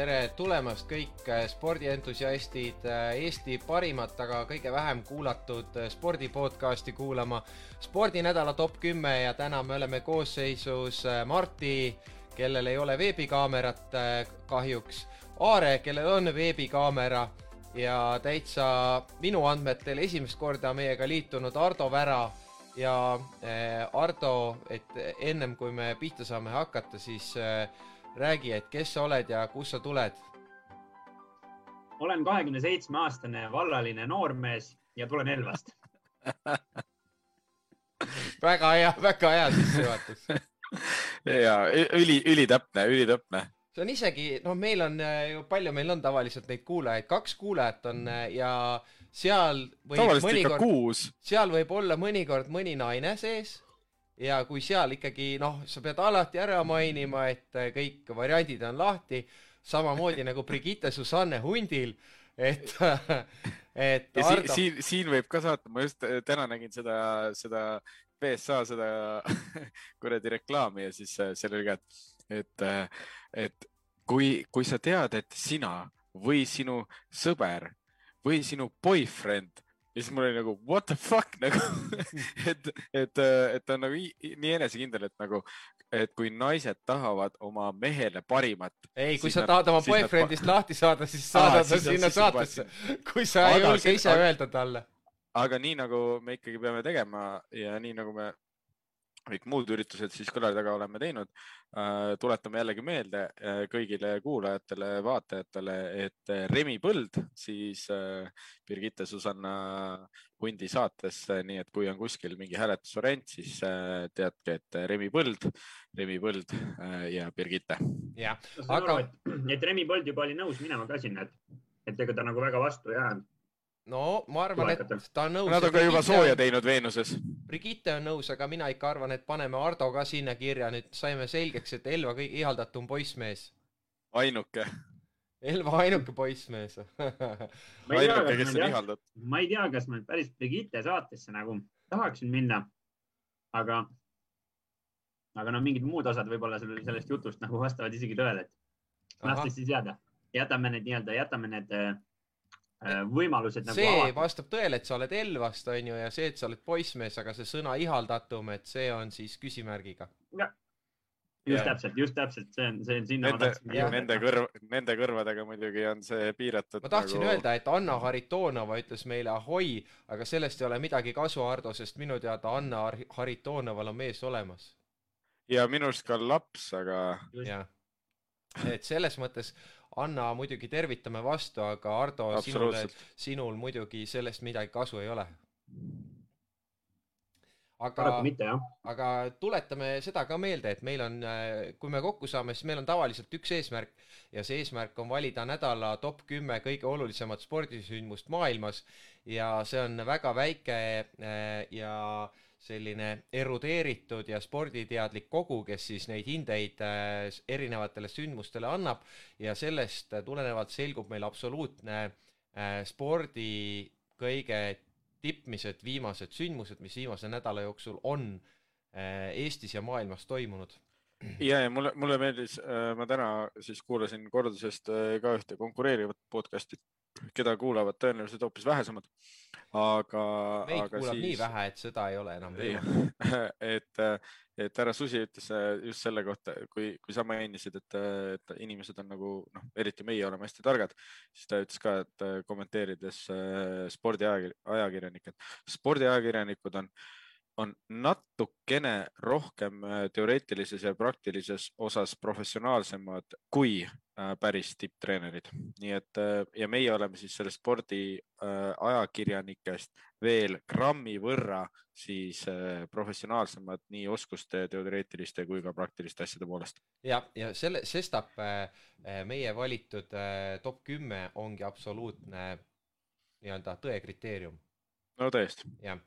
tere tulemast kõik äh, spordientusiastid äh, Eesti parimat, aga kõige vähem kuulatud äh, spordipodcasti kuulama. spordinädala top kümme ja täna me oleme koosseisus Marti, kellel ei ole veebikaamerat kahjuks, Aare, kellel on veebikaamera ja täitsa minu andmetel esimest korda meiega liitunud Ardo Vära ja Ardo, et ennem kui me pihta saame hakata, siis äh, räägi, et kes sa oled ja kust sa tuled? olen kahekümne seitsme aastane vallaline noormees ja tulen Elvast. Väga hea, väga hea sissejuhatus. Ja üli, ülitäpne, ülitäpne. see on isegi, noh, meil on ju palju, meil on tavaliselt neid kuulajaid, kaks kuulajat on ja seal võib mõnikord, seal võib olla mõnikord mõni naine sees ja kui seal ikkagi noh, sa pead alati ära mainima, et äh, kõik variandid on lahti, samamoodi nagu Brigitte Susanne hundil, et et ja Ardo... siin, siin, võib ka saata, ma just äh, täna nägin seda, seda BSA seda kuradi reklaami ja siis äh, seal oli ka, et, et, et kui, kui sa tead, et sina või sinu sõber või sinu boyfriend ja siis mul oli nagu what the fuck nagu et, et, et ta on nagu nii enesekindel, et nagu, et kui naised tahavad oma mehele parimat. ei, kui sa tahad oma boyfriend'ist nad... lahti saada, siis saada ta sinna saatesse, kui sa ei julge ise aga, öelda talle. aga nii nagu me ikkagi peame tegema ja nii nagu me kõik muud üritused siis kõlari taga oleme teinud. Äh, tuletame jällegi meelde äh, kõigile kuulajatele, vaatajatele, et äh, Remi Põld siis Birgitte Susanna hundi saates, nii et kui on kuskil mingi hääletusvariant, siis teadke, et Remi Põld, Remi Põld ja Birgitte. jah, aga. et Remi Põld juba oli nõus minema ka sinna, et, et ega ta nagu väga vastu ei jäänud no ma arvan, et ta on nõus. Nad on ka juba sooja teinud Veenuses. Brigitte on nõus, aga mina ikka arvan, et paneme Ardo ka sinna kirja, nüüd saime selgeks, et Elva kõige ihaldatum poissmees. ainuke. Elva ainuke poissmees ainuke, kes on ihaldatud. ma ei tea, kas ma päris Brigitte saatesse nagu tahaksin minna, aga, aga no mingid muud osad võib-olla sellest jutust nagu vastavad isegi tõele, et las siis jääda. jätame need nii-öelda, jätame need Äh, võimalused nagu see avatud. vastab tõele, et sa oled Elvast, on ju, ja see, et sa oled poissmees, aga see sõna ihaldatum, et see on siis küsimärgiga. just ja. täpselt, just täpselt, see on, see on sinna nende, nende kõrv, nende kõrvadega muidugi on see piiratud. ma tahtsin nagu... öelda, et Anna Haritonova ütles meile ahoi, aga sellest ei ole midagi kasu, Ardo, sest minu teada Anna Haritonoval on mees olemas. ja minu arust ka laps, aga. jah, et selles mõttes Anna muidugi tervitame vastu, aga Ardo, sinul, sinul muidugi sellest midagi kasu ei ole. aga, aga tuletame seda ka meelde, et meil on, kui me kokku saame, siis meil on tavaliselt üks eesmärk ja see eesmärk on valida nädala top kümme kõige olulisemat spordisündmust maailmas. Ja see on väga väike ja äh, selline erudeeritud ja sporditeadlik kogu, kes siis neid hindeid äh, erinevatele sündmustele annab ja sellest tulenevalt selgub meil absoluutne äh, spordi kõige tippmised viimased sündmused, mis viimase nädala jooksul on äh, Eestis ja maailmas toimunud. Ja, ja mulle, mulle meeldis, ma täna siis kuulasin kordusest ka ühte konkureerivat podcast'i, keda kuulavad tõenäoliselt hoopis vähesemad aga. meid aga kuulab siis... nii vähe, et seda ei ole enam teemat et, et härra Susi ütles äh, just selle kohta, kui, kui sa mainisid, et, et inimesed on nagu noh, eriti meie oleme hästi targad, siis ta ütles ka, et äh, kommenteerides äh, spordiajakirjanikud, spordiajakirjanikud on on natukene rohkem teoreetilises ja praktilises osas professionaalsemad kui Äh, päris tipptreenerid, nii et äh, ja meie oleme siis sellest spordi äh, ajakirjanikest veel grammi võrra siis professionaalsemad nii oskuste, teoreetiliste kui ka praktiliste asjade poolest. ja, ja selle, sestap meie valitud top kümme ongi absoluutne nii-öelda tõe kriteerium. no tõesti. jah,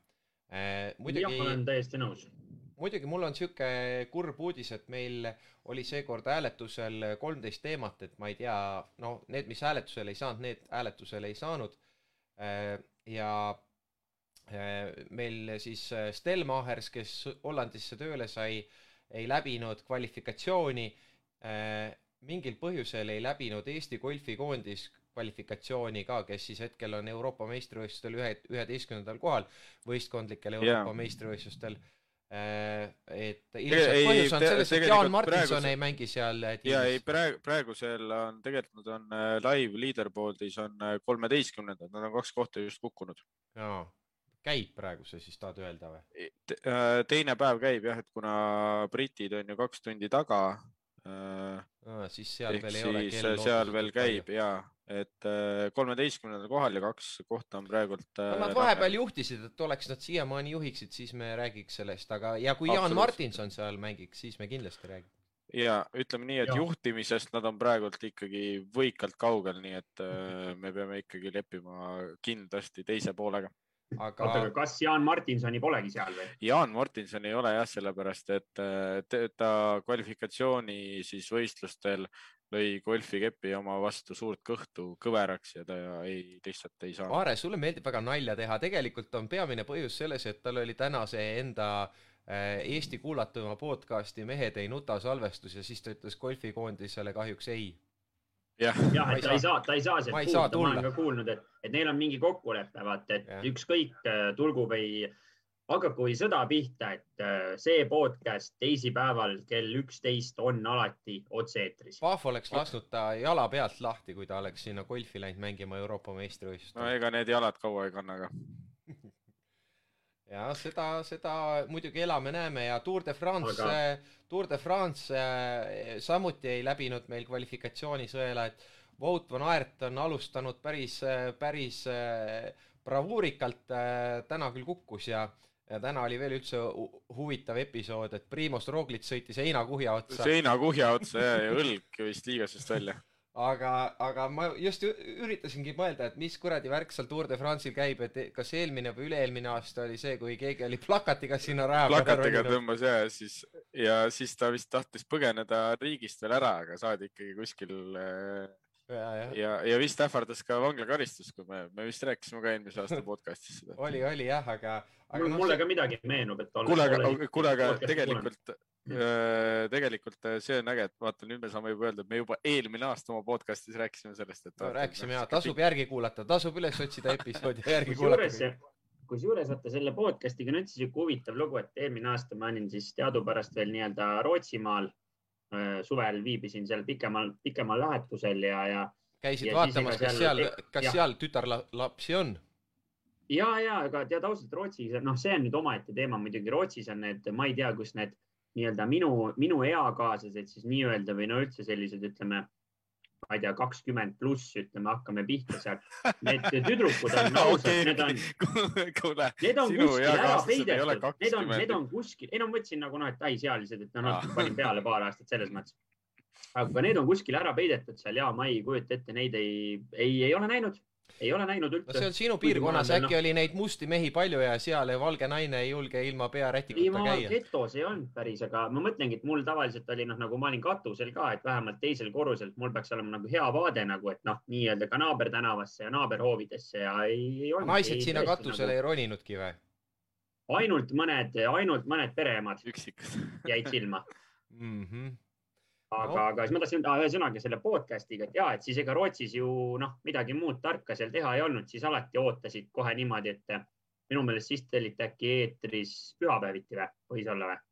muidugi. jah, olen täiesti nõus muidugi mul on sihuke kurb uudis, et meil oli seekord hääletusel kolmteist teemat, et ma ei tea, no need, mis hääletusele ei saanud, need hääletusele ei saanud. Äh, ja äh, meil siis äh, Stelmachers, kes Hollandisse tööle sai, ei läbinud kvalifikatsiooni. mingil põhjusel ei läbinud Eesti golfikoondis kvalifikatsiooni ka, kes siis hetkel on Euroopa meistrivõistlustel ühe, üheteistkümnendal kohal, võistkondlikel Euroopa yeah. meistrivõistlustel Äh, et ilmselt põhjus on selles, et Jaan Martinson praeguse, ei mängi seal äh, tiimis. ja ei, praegu, praegusel on tegelikult on äh, live leaderboard'is on kolmeteistkümnendad, nad on kaks kohta just kukkunud. jaa, käib praegu see siis, tahad öelda või? teine päev käib jah, et kuna britid on ju kaks tundi taga siis seal veel ei ole seal veel käib ja, et äh, kolmeteistkümnendal kohal ja kaks kohta on praegult. no nad vahepeal juhtisid, et oleks nad siiamaani juhiksid, siis me räägiks sellest, aga ja kui Jaan Martinson seal mängiks, siis me kindlasti räägime. ja ütleme nii, et ja. juhtimisest nad on praegult ikkagi võikalt kaugel, nii et äh, me peame ikkagi leppima kindlasti teise poolega aga. oota, aga kas Jaan Martinsoni polegi seal või? Jaan Martinson ei ole jah, sellepärast et ta kvalifikatsiooni siis võistlustel lõi golfikepi oma vastu suurt kõhtu kõveraks ja ta ei, lihtsalt ei saa. Aare, sulle meeldib väga nalja teha, tegelikult on peamine põhjus selles, et tal oli täna see enda äh, Eesti kuulatuma podcasti Mehed ei nuta salvestus ja siis ta ütles golfikoondisele kahjuks ei. Jah. Ja,, et ta ei saa, ta ei saa sealt kuulda, ma olen ka kuulnud, et, et neil on mingi kokkulepe, vaata, et ja. ükskõik äh, tulgu või hakaku või sõda pihta, et äh, see podcast teisipäeval kell üksteist on alati otse-eetris. Pahv oleks lasknud ta jala pealt lahti, kui ta oleks sinna golfi läinud mängima Euroopa meistrivõistlustel. no ega need jalad kaua ei kanna ka ja seda, seda muidugi elame-näeme ja Tour de France Aga..., Tour de France äh, samuti ei läbinud meil kvalifikatsioonisõela, et Wout van Aert on alustanud päris, päris äh, bravuurikalt, täna küll kukkus ja ja täna oli veel üldse huvitav episood, et Primoz Roglic sõitis heinakuhja otsa. heinakuhja otsa ja, ja õlg vist liigasest välja aga, aga ma just üritasingi mõelda, et mis kuradi värk seal Tour de France'il käib, et kas eelmine või üle-eelmine aasta oli see, kui keegi oli plakatiga sinna raja peale plakatiga tõmbas ja siis, ja siis ta vist tahtis põgeneda riigist veel ära, aga saadi ikkagi kuskil äh, ja, ja, ja, ja vist ähvardas ka vanglakaristus, kui me, me vist rääkisime ka eelmise aasta podcast'is seda. oli, oli jah, aga, aga. mulle no, ka midagi meenub, et. kuule, aga, kuule, aga tegelikult Äh, tegelikult äh, see on äge, et vaata, nüüd me saame juba öelda, et me juba eelmine aasta oma podcast'is rääkisime sellest, et no,. rääkisime ja tasub järgi kuulata, tasub üles otsida episoodi ja järgi kuulata. kusjuures vaata selle podcast'iga on üldse sihuke huvitav lugu, et eelmine aasta ma olin siis teadupärast veel nii-öelda Rootsimaal. Äh, suvel viibisin seal pikemal, pikemal lähetusel ja, ja. käisid ja vaatamas, kas seal, kas ja. seal tütarlapsi on? ja, ja, aga tead ausalt Rootsis, noh, see on nüüd omaette teema muidugi. Rootsis on need, ma ei tea, kus need nii-öelda minu, minu eakaaslased siis nii-öelda või no üldse sellised, ütleme, ma ei tea, kakskümmend pluss, ütleme, hakkame pihta sealt. Need tüdrukud on ausad need on, need on kuskil ära peidetud, need on, need on kuskil, ei no ma mõtlesin nagu noh, et täisealised, et noh, noh panin peale paar aastat selles mõttes. aga need on kuskil ära peidetud seal ja ma ei kujuta ette, neid ei, ei, ei ole näinud ei ole näinud üldse. no see on sinu piirkonnas, äkki no... oli neid musti mehi palju ja seal valge naine ei julge ilma pearätikuta käia? getos ei olnud päris, aga ma mõtlengi, et mul tavaliselt oli noh, nagu ma olin katusel ka, et vähemalt teisel korrusel mul peaks olema nagu hea vaade nagu, et noh, nii-öelda ka naabertänavasse ja naaberhoovidesse ja ei, ei olnud. naised ei, sinna katusele nagu... ei roninudki või? ainult mõned, ainult mõned pereemad üksikud jäid silma mm. -hmm aga no., aga siis ma tahtsin öelda ühesõnaga selle podcast'iga, et ja, et siis ega Rootsis ju noh, midagi muud tarka seal teha ei olnud, siis alati ootasid kohe niimoodi, et minu meelest siis te olite äkki eetris pühapäeviti või, võis olla või?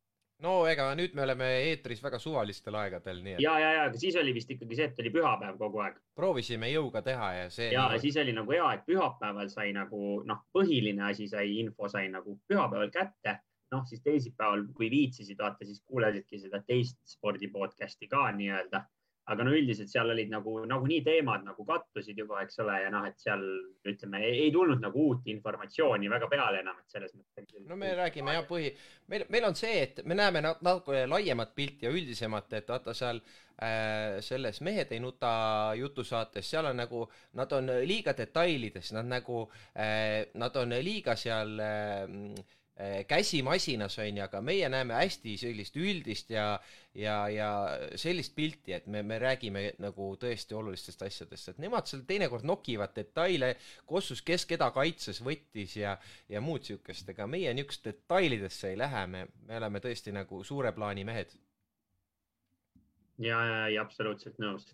no ega nüüd me oleme eetris väga suvalistel aegadel, nii et. ja, ja, ja, aga siis oli vist ikkagi see, et oli pühapäev kogu aeg. proovisime jõuga teha ja see. ja nagu... siis oli nagu hea, et pühapäeval sai nagu noh, põhiline asi sai, info sai nagu pühapäeval kätte noh, siis teisipäeval, kui viitsisid vaata, siis kuulasidki seda teist spordi podcast'i ka nii-öelda. aga no üldiselt seal olid nagu nagunii teemad nagu kattusid juba, eks ole, ja noh, et seal ütleme, ei tulnud nagu uut informatsiooni väga peale enam, et selles mõttes. no me räägime jah, põhi, meil, meil on see, et me näeme natuke laiemat pilti ja üldisemat, et vaata seal äh, selles Mehed ei nuta jutusaates, seal on nagu, nad on liiga detailides, nad nagu äh,, nad on liiga seal äh, käsimasinas on ju, aga meie näeme hästi sellist üldist ja ja, ja sellist pilti, et me, me räägime nagu tõesti olulistest asjadest, et nemad seal teinekord nokivad detaile, kossus, kes keda kaitses, võttis ja ja muud niisugust, ega meie niisugust detailidesse ei lähe, me, me oleme tõesti nagu suure plaani mehed. Ja, ja, ja absoluutselt nõus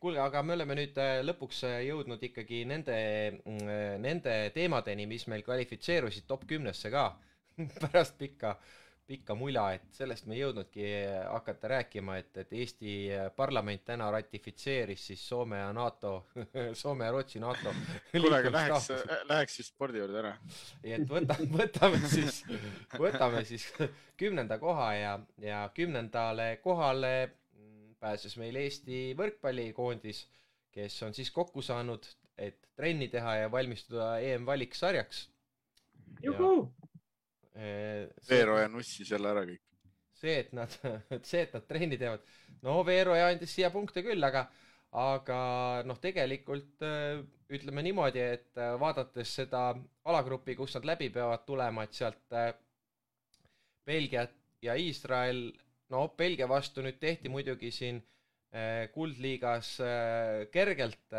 kuulge, aga me oleme nüüd äh, lõpuks jõudnud ikkagi nende, mm, nende teemadeni, mis meil kvalifitseerusid top kümnesse ka pärast pikka pikka mula, et sellest me ei jõudnudki hakata rääkima, et, et Eesti parlament täna ratifitseeris siis Soome ja NATO Soome ja Rootsi NATO. kuule, aga läheks, läheks siis spordi juurde ära. et võta, võtame siis, võtame siis kümnenda koha ja, ja kümnendale kohale pääses meil Eesti võrkpallikoondis, kes on siis kokku saanud, et trenni teha ja valmistuda EM-valiksarjaks. juhuu Veero ja nussis jälle ära kõik. see, et nad, see, et nad trenni teevad, no Veero ja andis siia punkte küll, aga, aga noh, tegelikult ütleme niimoodi, et vaadates seda alagrupi, kus nad läbi peavad tulema, et sealt Belgiat ja Iisrael, no Belgia vastu nüüd tehti muidugi siin kuldliigas kergelt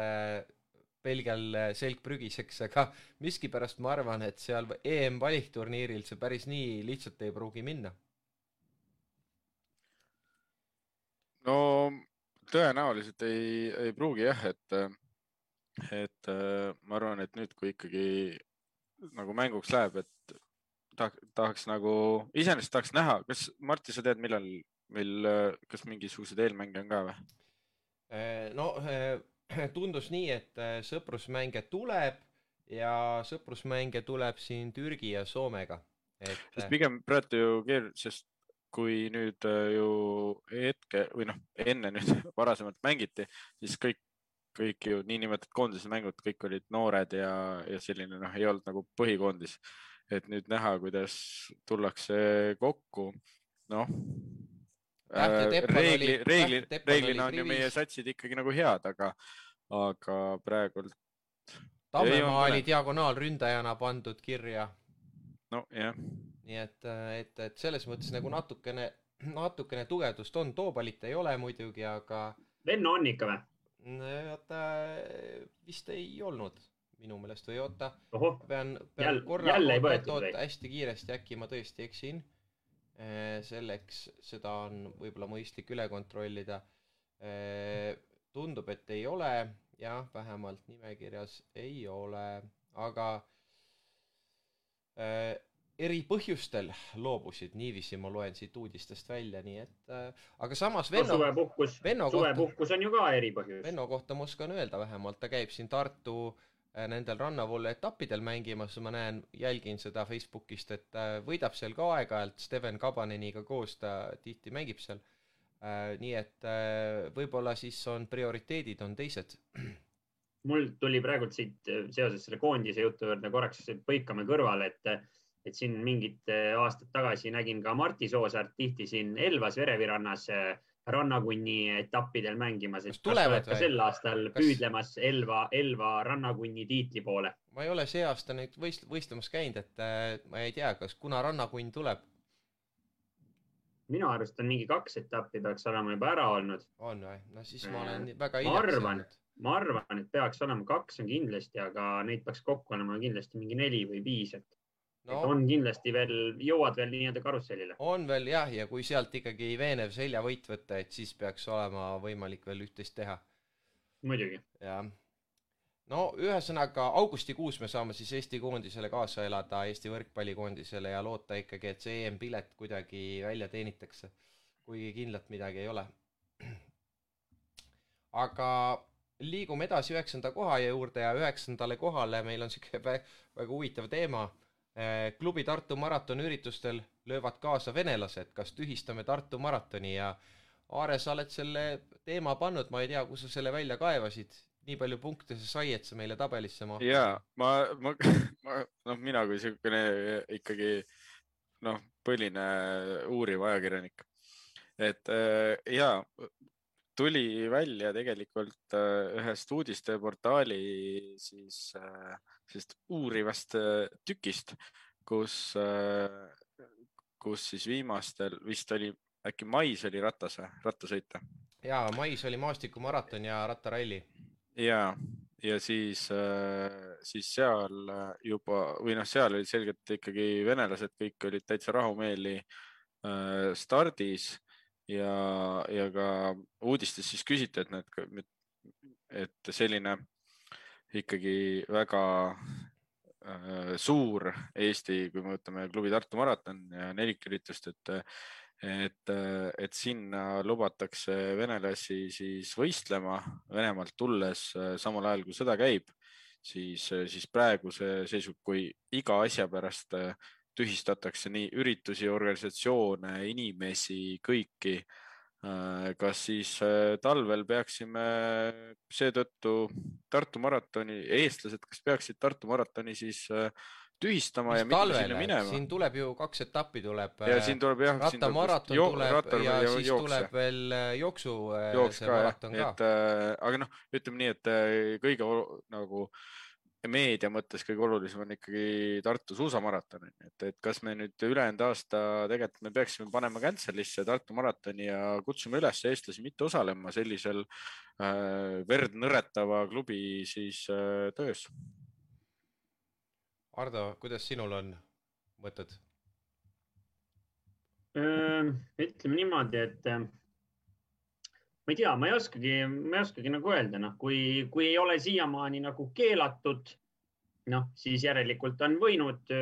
Belgial äh, selg prügiseks, aga miskipärast ma arvan, et seal EM valikturniiril see päris nii lihtsalt ei pruugi minna. no tõenäoliselt ei, ei pruugi jah, et, et äh, ma arvan, et nüüd, kui ikkagi nagu mänguks läheb, et tahaks, tahaks nagu, iseenesest tahaks näha, kas Martti, sa tead, millal meil, kas mingisuguseid eelmänge on ka või? Äh, no tundus nii, et äh, sõprusmänge tuleb ja sõprusmänge tuleb siin Türgi ja Soomega. et. sest pigem praegu ju keer-, sest kui nüüd ju hetke või noh, enne nüüd varasemalt mängiti, siis kõik, kõik ju niinimetatud koondise mängud, kõik olid noored ja, ja selline noh, ei olnud nagu põhikoondis. Et nüüd näha, kuidas tullakse kokku, noh reegli, reegli, reeglina on ju meie satsid ikkagi nagu head, aga, aga praegult. Tammemaa oli diagonaalründajana pandud kirja. nojah. nii et, et, et selles mõttes nagu natukene, natukene tugevdust on, Toobalit ei ole muidugi, aga. Venno on ikka või? oota, vist ei olnud minu meelest või oota. pean, pean jälle, korra, oota, hästi kiiresti, äkki ma tõesti eksin Äh, selleks, seda on võib-olla mõistlik üle kontrollida. Äh, tundub, et ei ole, jah, vähemalt nimekirjas ei ole, aga äh, eri põhjustel loobusid, niiviisi ma loen siit uudistest välja, nii et aga samas Venno no,. suvepuhkus, suvepuhkus on ju ka eripõhjus. Venno kohta ma oskan öelda vähemalt, ta käib siin Tartu äh, Äh, nendel rannavoolu etappidel mängimas, ma näen, jälgin seda Facebookist, et äh, võidab seal ka aeg-ajalt, Steven Kabaneniga koos ta tihti mängib seal. Äh, nii et võib-olla siis on prioriteedid on teised. mul tuli praegult siit seoses selle koondise jutu juurde korraks põikame kõrvale, et, et siin mingid aastad tagasi nägin ka Martti Soosaart tihti siin Elvas Verevirannas rannakunni etappidel mängimas, et kas, oled ka sel aastal kas... püüdlemas Elva, Elva rannakunni tiitli poole? ma ei ole see aasta nüüd võist-, võistlemas käinud, et äh, ma ei tea, kas, kuna rannakunn tuleb? minu arust on mingi kaks etappi peaks olema juba ära olnud. on või? no siis ma olen väga ma arvan, ma arvan, et peaks olema kaks on kindlasti, aga neid peaks kokku olema kindlasti mingi neli või viis, et no,. on kindlasti veel, jõuad veel nii-öelda karussellile. on veel jah, ja kui sealt ikkagi veenev seljavõit võtta, et siis peaks olema võimalik veel üht-teist teha. muidugi. jah. no ühesõnaga augustikuus me saame siis Eesti koondisele kaasa elada, Eesti võrkpallikoondisele ja loota ikkagi, et see EM-pilet kuidagi välja teenitakse. kuigi kindlat midagi ei ole. aga liigume edasi üheksanda koha juurde ja üheksandale kohale meil on siuke väga huvitav teema klubi Tartu maratoniüritustel löövad kaasa venelased, kas tühistame Tartu maratoni ja Aare, sa oled selle teema pannud, ma ei tea, kus sa selle välja kaevasid, nii palju punkte see sai, et see meile tabelisse mahtus. ja ma, ma, ma, noh, mina kui niisugune ikkagi noh, põline uuriv ajakirjanik, et äh, ja tuli välja tegelikult äh, ühest uudisteportaali siis äh, sellisest uurivast äh, tükist, kus, kus siis viimastel vist oli, äkki mais oli ratas või, rattasõit või? ja mais oli maastikumaraton ja rattaralli. ja, ja siis, siis seal juba või noh, seal olid selgelt ikkagi venelased kõik olid täitsa rahumeeli stardis ja, ja ka uudistes siis küsiti, et need, et selline ikkagi väga äh, suur Eesti, kui me võtame klubi Tartu maraton ja neliküritust, et et, et sinna lubatakse venelasi siis võistlema Venemaalt tulles samal ajal, kui sõda käib, siis, siis praeguse seisu, kui iga asja pärast tühistatakse nii üritusi, organisatsioone, inimesi, kõiki. kas siis talvel peaksime seetõttu Tartu maratoni, eestlased, kas peaksid Tartu maratoni siis tühistama Mis ja mitte sinna minema. siin tuleb ju kaks etappi tuleb. ja siin tuleb jah. rattamaraton jo, tuleb ja, ja siis jookse. tuleb veel jooksu. jooks ka jah, et äh, aga noh, ütleme nii, et kõige nagu meedia mõttes kõige olulisem on ikkagi Tartu suusamaraton, et, et kas me nüüd ülejäänud aasta tegelikult me peaksime panema cancel'isse Tartu maratoni ja kutsuma üles eestlasi mitte osalema sellisel äh, verd nõretava klubi siis äh, töös. Ardo, kuidas sinul on mõtted? ütleme niimoodi, et ma ei tea, ma ei oskagi, ma ei oskagi nagu öelda, noh, kui, kui ei ole siiamaani nagu keelatud, noh, siis järelikult on võinud.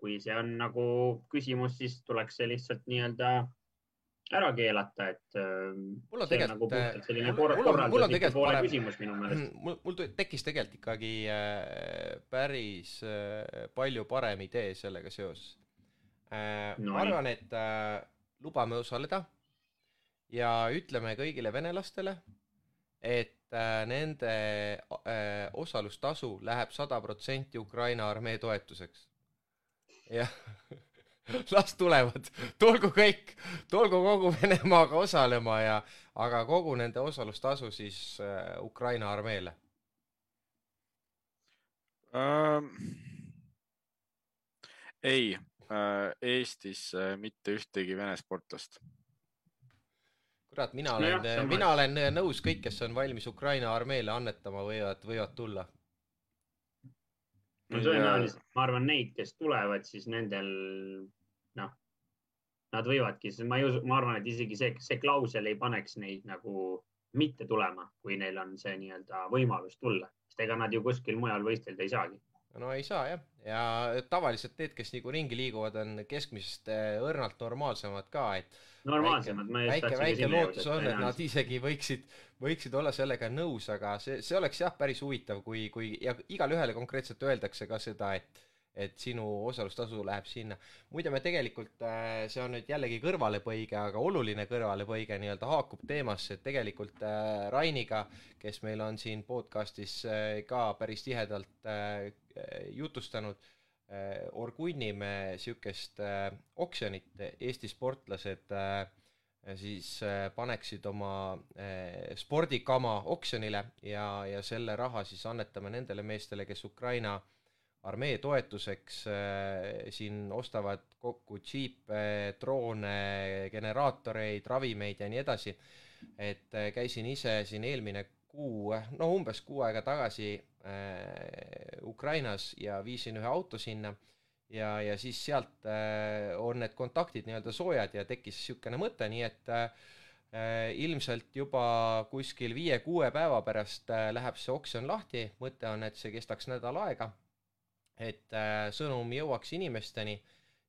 kui see on nagu küsimus, siis tuleks see lihtsalt nii-öelda ära keelata, et. mul on tegelikult nagu selline korra, korraldusliku poole parem, küsimus minu meelest. mul, mul tekkis tegelikult ikkagi äh, päris äh, palju parem idee sellega seoses äh,. No, ma arvan, et äh, lubame osaleda ja ütleme kõigile venelastele, et äh, nende äh, osalustasu läheb sada protsenti Ukraina armee toetuseks. jah las tulevad, tulgu kõik, tulgu kogu Venemaaga osalema ja, aga kogu nende osalustasu siis äh, Ukraina armeele ähm,. ei äh,, Eestis mitte ühtegi vene sportlast kurat, mina olen no, mina olen nõus, kõik, kes on valmis Ukraina armeele annetama, võivad, võivad tulla. no tõenäoliselt, ma arvan, neid, kes tulevad, siis nendel, noh, nad võivadki, ma ei usu, ma arvan, et isegi see, see klausel ei paneks neid nagu mitte tulema, kui neil on see nii-öelda võimalus tulla, sest ega nad ju kuskil mujal võistelda ei saagi no ei saa jah, ja tavaliselt need, kes nagu ringi liiguvad, on keskmisest äh, õrnalt normaalsemad ka, et normaalsemad, ma just väike, väike lootus on, et nad isegi võiksid, võiksid olla sellega nõus, aga see, see oleks jah, päris huvitav, kui, kui ja igale ühele konkreetselt öeldakse ka seda, et et sinu osalustasu läheb sinna. muide, me tegelikult, äh, see on nüüd jällegi kõrvalepõige, aga oluline kõrvalepõige nii-öelda haakub teemasse, et tegelikult äh, Rainiga, kes meil on siin podcastis äh, ka päris tihedalt jutustanud, orgunnime niisugust oksjonit, Eesti sportlased siis paneksid oma spordikama oksjonile ja, ja selle raha siis annetame nendele meestele, kes Ukraina äh, armee toetuseks äh, siin ostavad kokku džiipe, droone, generaatoreid, ravimeid ja nii edasi. et äh, käisin ise siin eelmine kuu, no umbes kuu aega tagasi äh, Ukrainas ja viisin ühe auto sinna ja, ja siis sealt äh, on need kontaktid nii-öelda soojad ja tekkis niisugune mõte, nii et äh, ilmselt juba kuskil viie-kuue päeva pärast äh, läheb see oksjon lahti, mõte on, et see kestaks nädal aega et äh, sõnum jõuaks inimesteni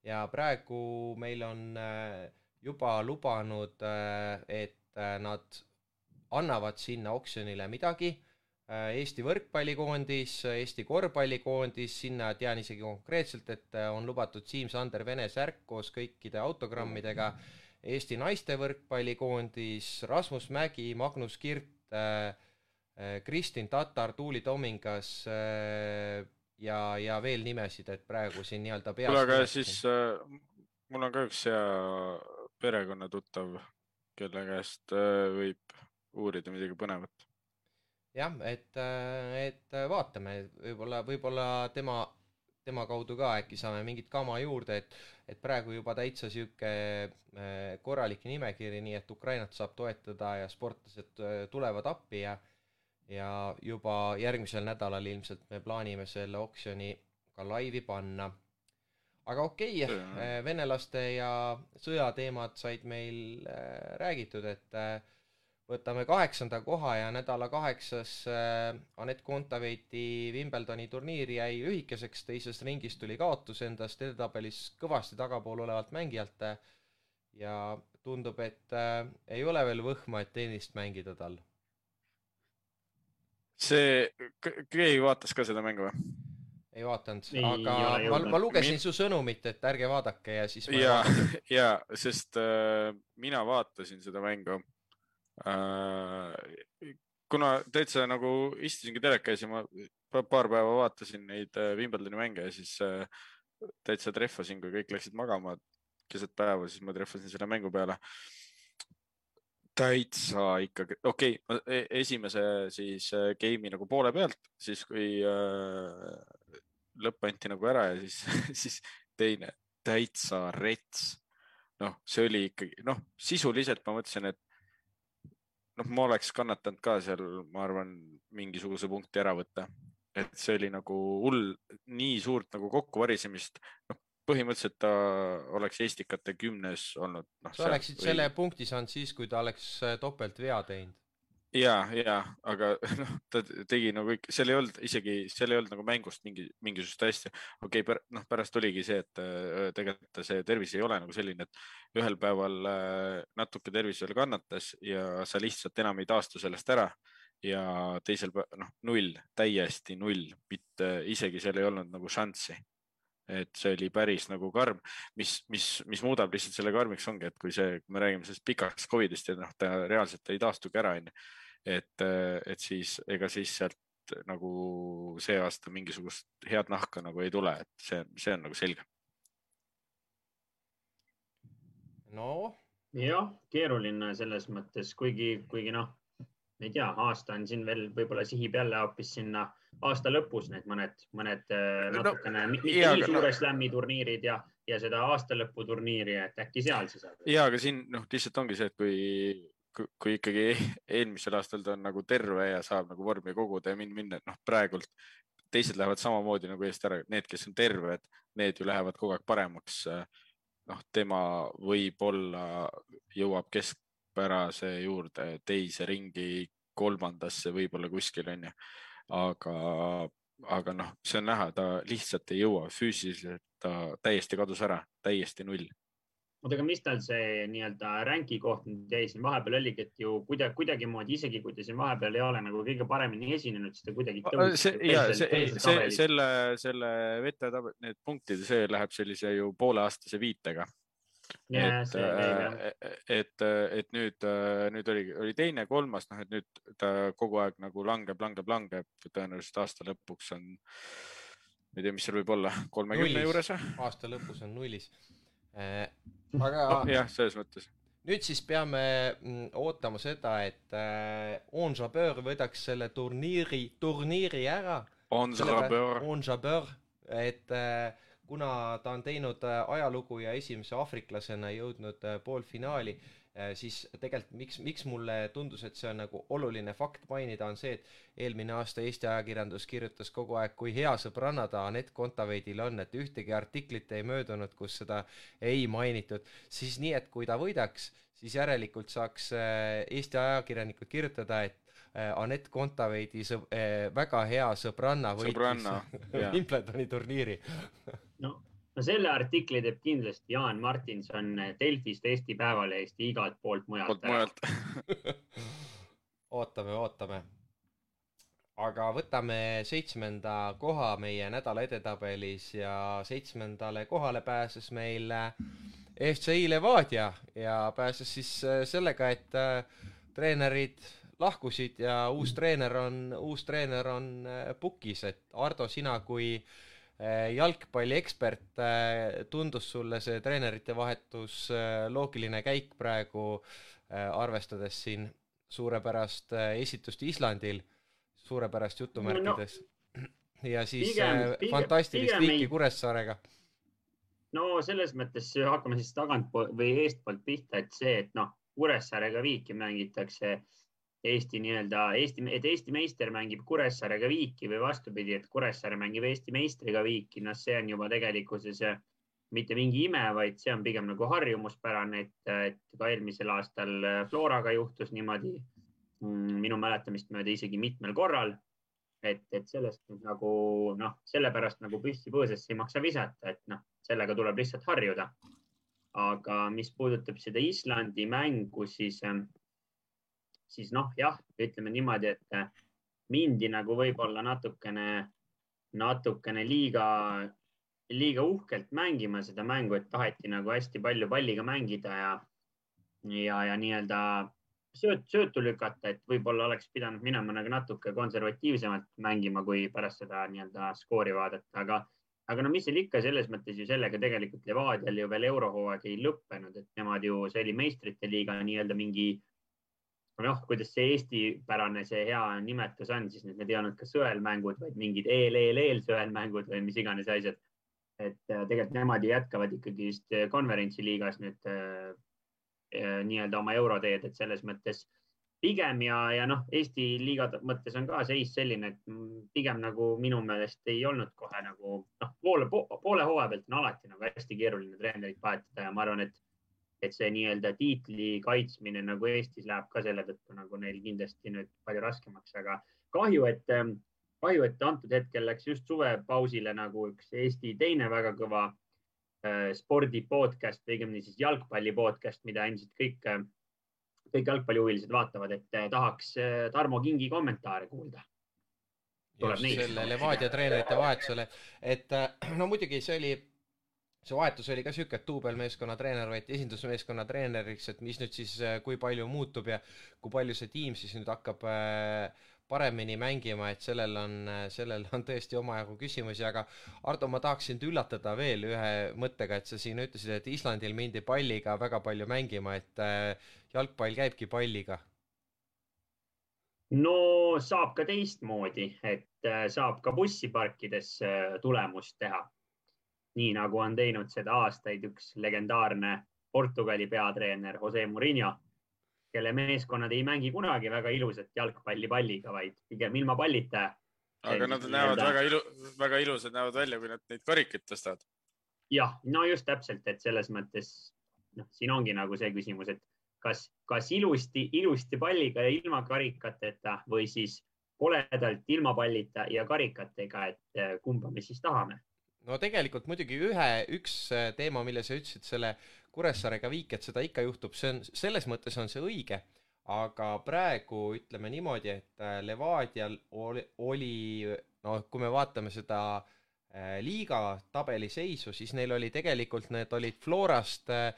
ja praegu meil on äh, juba lubanud, äh, et nad annavad sinna oksjonile midagi. Eesti võrkpallikoondis, Eesti korvpallikoondis, sinna tean isegi konkreetselt, et on lubatud Siim-Sander Vene särk koos kõikide autogrammidega. Eesti naiste võrkpallikoondis, Rasmus Mägi, Magnus Kirt, Kristin Tatar, Tuuli Tomingas ja, ja veel nimesid, et praegu siin nii-öelda peast. kuule, aga siis äh, mul on ka üks hea perekonnatuttav, kelle käest äh, võib uurida midagi põnevat. Jah, et, äh, et vaatame, võib-olla, võib-olla tema, tema kaudu ka äkki saame mingit kama juurde, et, et praegu juba täitsa sihuke äh, korralik nimekiri, nii et Ukrainat saab toetada ja sportlased tulevad appi ja ja juba järgmisel nädalal ilmselt me plaanime selle oksjoni ka laivi panna. aga okei okay,, venelaste ja sõjateemad said meil räägitud, et võtame kaheksanda koha ja nädala kaheksas äh, Anett Kontaveiti Wimbledoni turniir jäi lühikeseks, teises ringis tuli kaotus endast edetabelis kõvasti tagapool olevalt mängijalt ja tundub, et äh, ei ole veel võhma, et tennist mängida tal. see, keegi vaatas ka seda mängu või? ei vaadanud, aga ma, ma lugesin Min... su sõnumit, et ärge vaadake ja siis ja, ja, sest äh, mina vaatasin seda mängu kuna täitsa nagu istusingi teleka ees ja ma paar päeva vaatasin neid äh, Wimbledoni mänge ja siis äh, täitsa trehvasin, kui kõik läksid magama keset päeva, siis ma trehvasin selle mängu peale. täitsa ikkagi, okei okay,, e-, esimese siis game'i nagu poole pealt, siis kui äh, lõpp anti nagu ära ja siis siis teine täitsa rets. noh, see oli ikkagi, noh, sisuliselt ma mõtlesin, et noh, ma oleks kannatanud ka seal, ma arvan, mingisuguse punkti ära võtta, et see oli nagu hull, nii suurt nagu kokkuvarisemist, noh, põhimõtteliselt ta oleks Estikate kümnes olnud no,. sa oleksid või... selle punkti saanud siis, kui ta oleks äh, topeltvea teinud ja, ja, aga noh, ta tegi nagu ikka, seal ei olnud isegi, seal ei olnud nagu mängust mingi, mingisugust asja. okei okay,, noh, pärast oligi see, et äh, tegelikult see tervis ei ole nagu selline, et ühel päeval äh, natuke tervis veel kannatas ja sa lihtsalt enam ei taastu sellest ära ja teisel päeval, noh, null, täiesti null, mitte isegi seal ei olnud nagu šanssi et see oli päris nagu karm, mis, mis, mis muudab lihtsalt selle karmiks ongi, et kui see, kui me räägime sellest pikaks Covidist ja noh, ta reaalselt ei taastugi ära, onju et, et siis ega siis sealt nagu see aasta mingisugust head nahka nagu ei tule, et see, see on nagu selge. noh. jah, keeruline selles mõttes, kuigi, kuigi noh, ei tea, aasta on siin veel võib-olla sihib jälle hoopis sinna aasta lõpus need mõned, mõned äh, natukene no, mitte nii suure no, slam'i turniirid ja, ja seda aasta lõpu turniiri, et äkki seal siis. ja, aga siin noh, lihtsalt ongi see, et kui kui ikkagi eelmisel aastal ta on nagu terve ja saab nagu vormi koguda ja minna, minna, noh, praegult teised lähevad samamoodi nagu eest ära, need, kes on terved, need ju lähevad kogu aeg paremaks. noh, tema võib-olla jõuab keskpärase juurde teise ringi, kolmandasse võib-olla kuskil onju, aga, aga noh, see on näha, ta lihtsalt ei jõua füüsiliselt, ta täiesti kadus ära, täiesti null oota, aga mis tal see nii-öelda ränki koht nüüd jäi siin vahepeal oligi, et ju kuidagi, kuidagimoodi, isegi kui ta siin vahepeal ei ole nagu kõige paremini esinenud, siis ta kuidagi tõusis. ja see, see, selle, selle vete, need punktid, see läheb sellise ju pooleaastase viitega. Yeah, et, äh, et, et nüüd, äh, nüüd oli, oli teine, kolmas, noh, et nüüd ta kogu aeg nagu langeb, langeb, langeb, tõenäoliselt aasta lõpuks on, ma ei tea, mis seal võib olla, kolmekümne juures või? aasta lõpus on nullis aga no,. jah, selles mõttes. nüüd siis peame mm, ootama seda, et äh, On Jabeur võidaks selle turniiri, turniiri ära. On Jabeur. On Jabeur, et äh, kuna ta on teinud äh, ajalugu ja esimese aafriklasena jõudnud äh, poolfinaali äh,, Äh, siis tegelikult miks, miks mulle tundus, et see on nagu oluline fakt mainida, on see, et eelmine aasta Eesti ajakirjandus kirjutas kogu aeg, kui hea sõbranna ta Anett Kontaveidil on, et ühtegi artiklit ei möödunud, kus seda ei mainitud, siis nii, et kui ta võidaks, siis järelikult saaks äh, Eesti ajakirjanikud kirjutada, et äh, Anett Kontaveidi sõb- äh,, väga hea sõbranna võitis Wimbledoni turniiri. No no selle artikli teeb kindlasti Jaan Martinson Delfist, Eesti Päevalehest ja igalt poolt mujalt. ootame, ootame. aga võtame seitsmenda koha meie nädala edetabelis ja seitsmendale kohale pääses meil FC Levadia ja pääses siis äh, sellega, et treenerid lahkusid ja uus treener on, uus treener on pukis, et Ardo, sina kui äh, Eh, jalgpalliekspert, eh, tundus sulle see treenerite vahetus eh, loogiline käik praegu, arvestades siin suurepärast esitust Islandil, suurepärast jutumärkides no,, ja siis pigem, pigem, fantastilist pigem viiki Kuressaarega? no selles mõttes hakkame siis tagantpoolt või eestpoolt pihta, et see, et noh, Kuressaarega viiki mängitakse Eesti nii-öelda Eesti, et Eesti meister mängib Kuressaarega viiki või vastupidi, et Kuressaare mängib Eesti meistriga viiki, noh, see on juba tegelikkuses mitte mingi ime, vaid see on pigem nagu harjumuspärane, et, et ka eelmisel aastal Floraga juhtus niimoodi mm, minu mäletamist mööda isegi mitmel korral. et, et sellest nagu noh, sellepärast nagu püssi põõsasse ei maksa visata, et noh, sellega tuleb lihtsalt harjuda. aga mis puudutab seda Islandi mängu, siis, siis noh, jah, ütleme niimoodi, et mindi nagu võib-olla natukene, natukene liiga liiga uhkelt mängima seda mängu, et taheti nagu hästi palju palliga mängida ja, ja, ja nii-öelda sööt, söötu lükata, et võib-olla oleks pidanud minema nagu natuke konservatiivsemalt mängima, kui pärast seda nii-öelda skoori vaadata, aga, aga no mis seal ikka, selles mõttes ju sellega tegelikult Levadial ju veel eurohooaeg ei lõppenud, et nemad ju, see oli meistrite liiga nii-öelda mingi noh, kuidas see eestipärane, see hea nimetus on, siis need, need ei olnud ka sõelmängud, vaid mingid eel-eel-eel sõelmängud või mis iganes asjad. Et äh, tegelikult nemad ju jätkavad ikkagi vist äh, konverentsiliigas nüüd äh, nii-öelda oma euroteed, et selles mõttes pigem ja, ja noh, Eesti liiga mõttes on ka seis selline, et pigem nagu minu meelest ei olnud kohe nagu noh, poole, poole hooaja pealt on alati nagu hästi keeruline treenerit vahetada ja ma arvan, et, et see nii-öelda tiitli kaitsmine nagu Eestis läheb ka selle tõttu nagu neil kindlasti nüüd palju raskemaks, aga kahju, et kahju, et antud hetkel läks just suvepausile nagu üks Eesti teine väga kõva äh, spordi podcast või õigemini siis jalgpalli podcast, mida ilmselt kõik äh,, kõik jalgpallihuvilised vaatavad, et äh, tahaks äh, Tarmo Kingi kommentaare kuulda. just selle Levadia treenerite vahetusele, et äh, no muidugi see oli see vahetus oli ka sihuke, et duubelmeeskonna treener võeti esindusmeeskonna treeneriks, et mis nüüd siis, äh, kui palju muutub ja kui palju see tiim siis nüüd hakkab äh, paremini mängima, et sellel on, sellel on tõesti omajagu küsimusi, aga Ardo, ma tahaks sind üllatada veel ühe mõttega, et sa siin ütlesid, et Islandil mindi palliga väga palju mängima, et äh, jalgpall käibki palliga. no saab ka teistmoodi, et äh, saab ka bussi parkides äh, tulemust teha. Nii nagu on teinud seda aastaid üks legendaarne Portugali peatreener Jose Murillo kelle meeskonnad ei mängi kunagi väga ilusat jalgpalli palliga, vaid pigem ilma pallita. aga nad näevad väga ilu, väga ilusad näevad välja, kui nad neid karikaid tõstavad. jah, no just täpselt, et selles mõttes noh, siin ongi nagu see küsimus, et kas, kas ilusti, ilusti palliga ja ilma karikateta või siis koledalt ilma pallita ja karikatega, et eh, kumba me siis tahame no tegelikult muidugi ühe, üks eh, teema, mille sa ütlesid, selle Kuressaarega viik, et seda ikka juhtub, see on, selles mõttes on see õige, aga praegu ütleme niimoodi, et äh, Levadial oli, oli noh, kui me vaatame seda äh, liiga tabeli seisu, siis neil oli tegelikult, need olid Florast äh,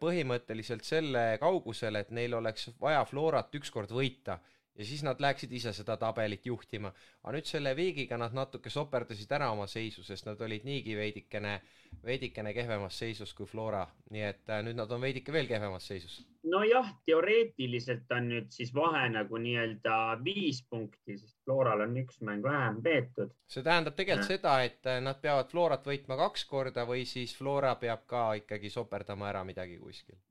põhimõtteliselt selle kaugusel, et neil oleks vaja Florat ükskord võita ja siis nad läheksid ise seda tabelit juhtima. aga nüüd selle viigiga nad natuke soperdasid ära oma seisu, sest nad olid niigi veidikene, veidikene kehvemas seisus kui Flora, nii et äh, nüüd nad on veidike veel kehvemas seisus. nojah, teoreetiliselt on nüüd siis vahe nagu nii-öelda viis punkti, sest Floral on üks mäng vähem peetud. see tähendab tegelikult ja. seda, et äh, nad peavad Florat võitma kaks korda või siis Flora peab ka ikkagi soperdama ära midagi kuskil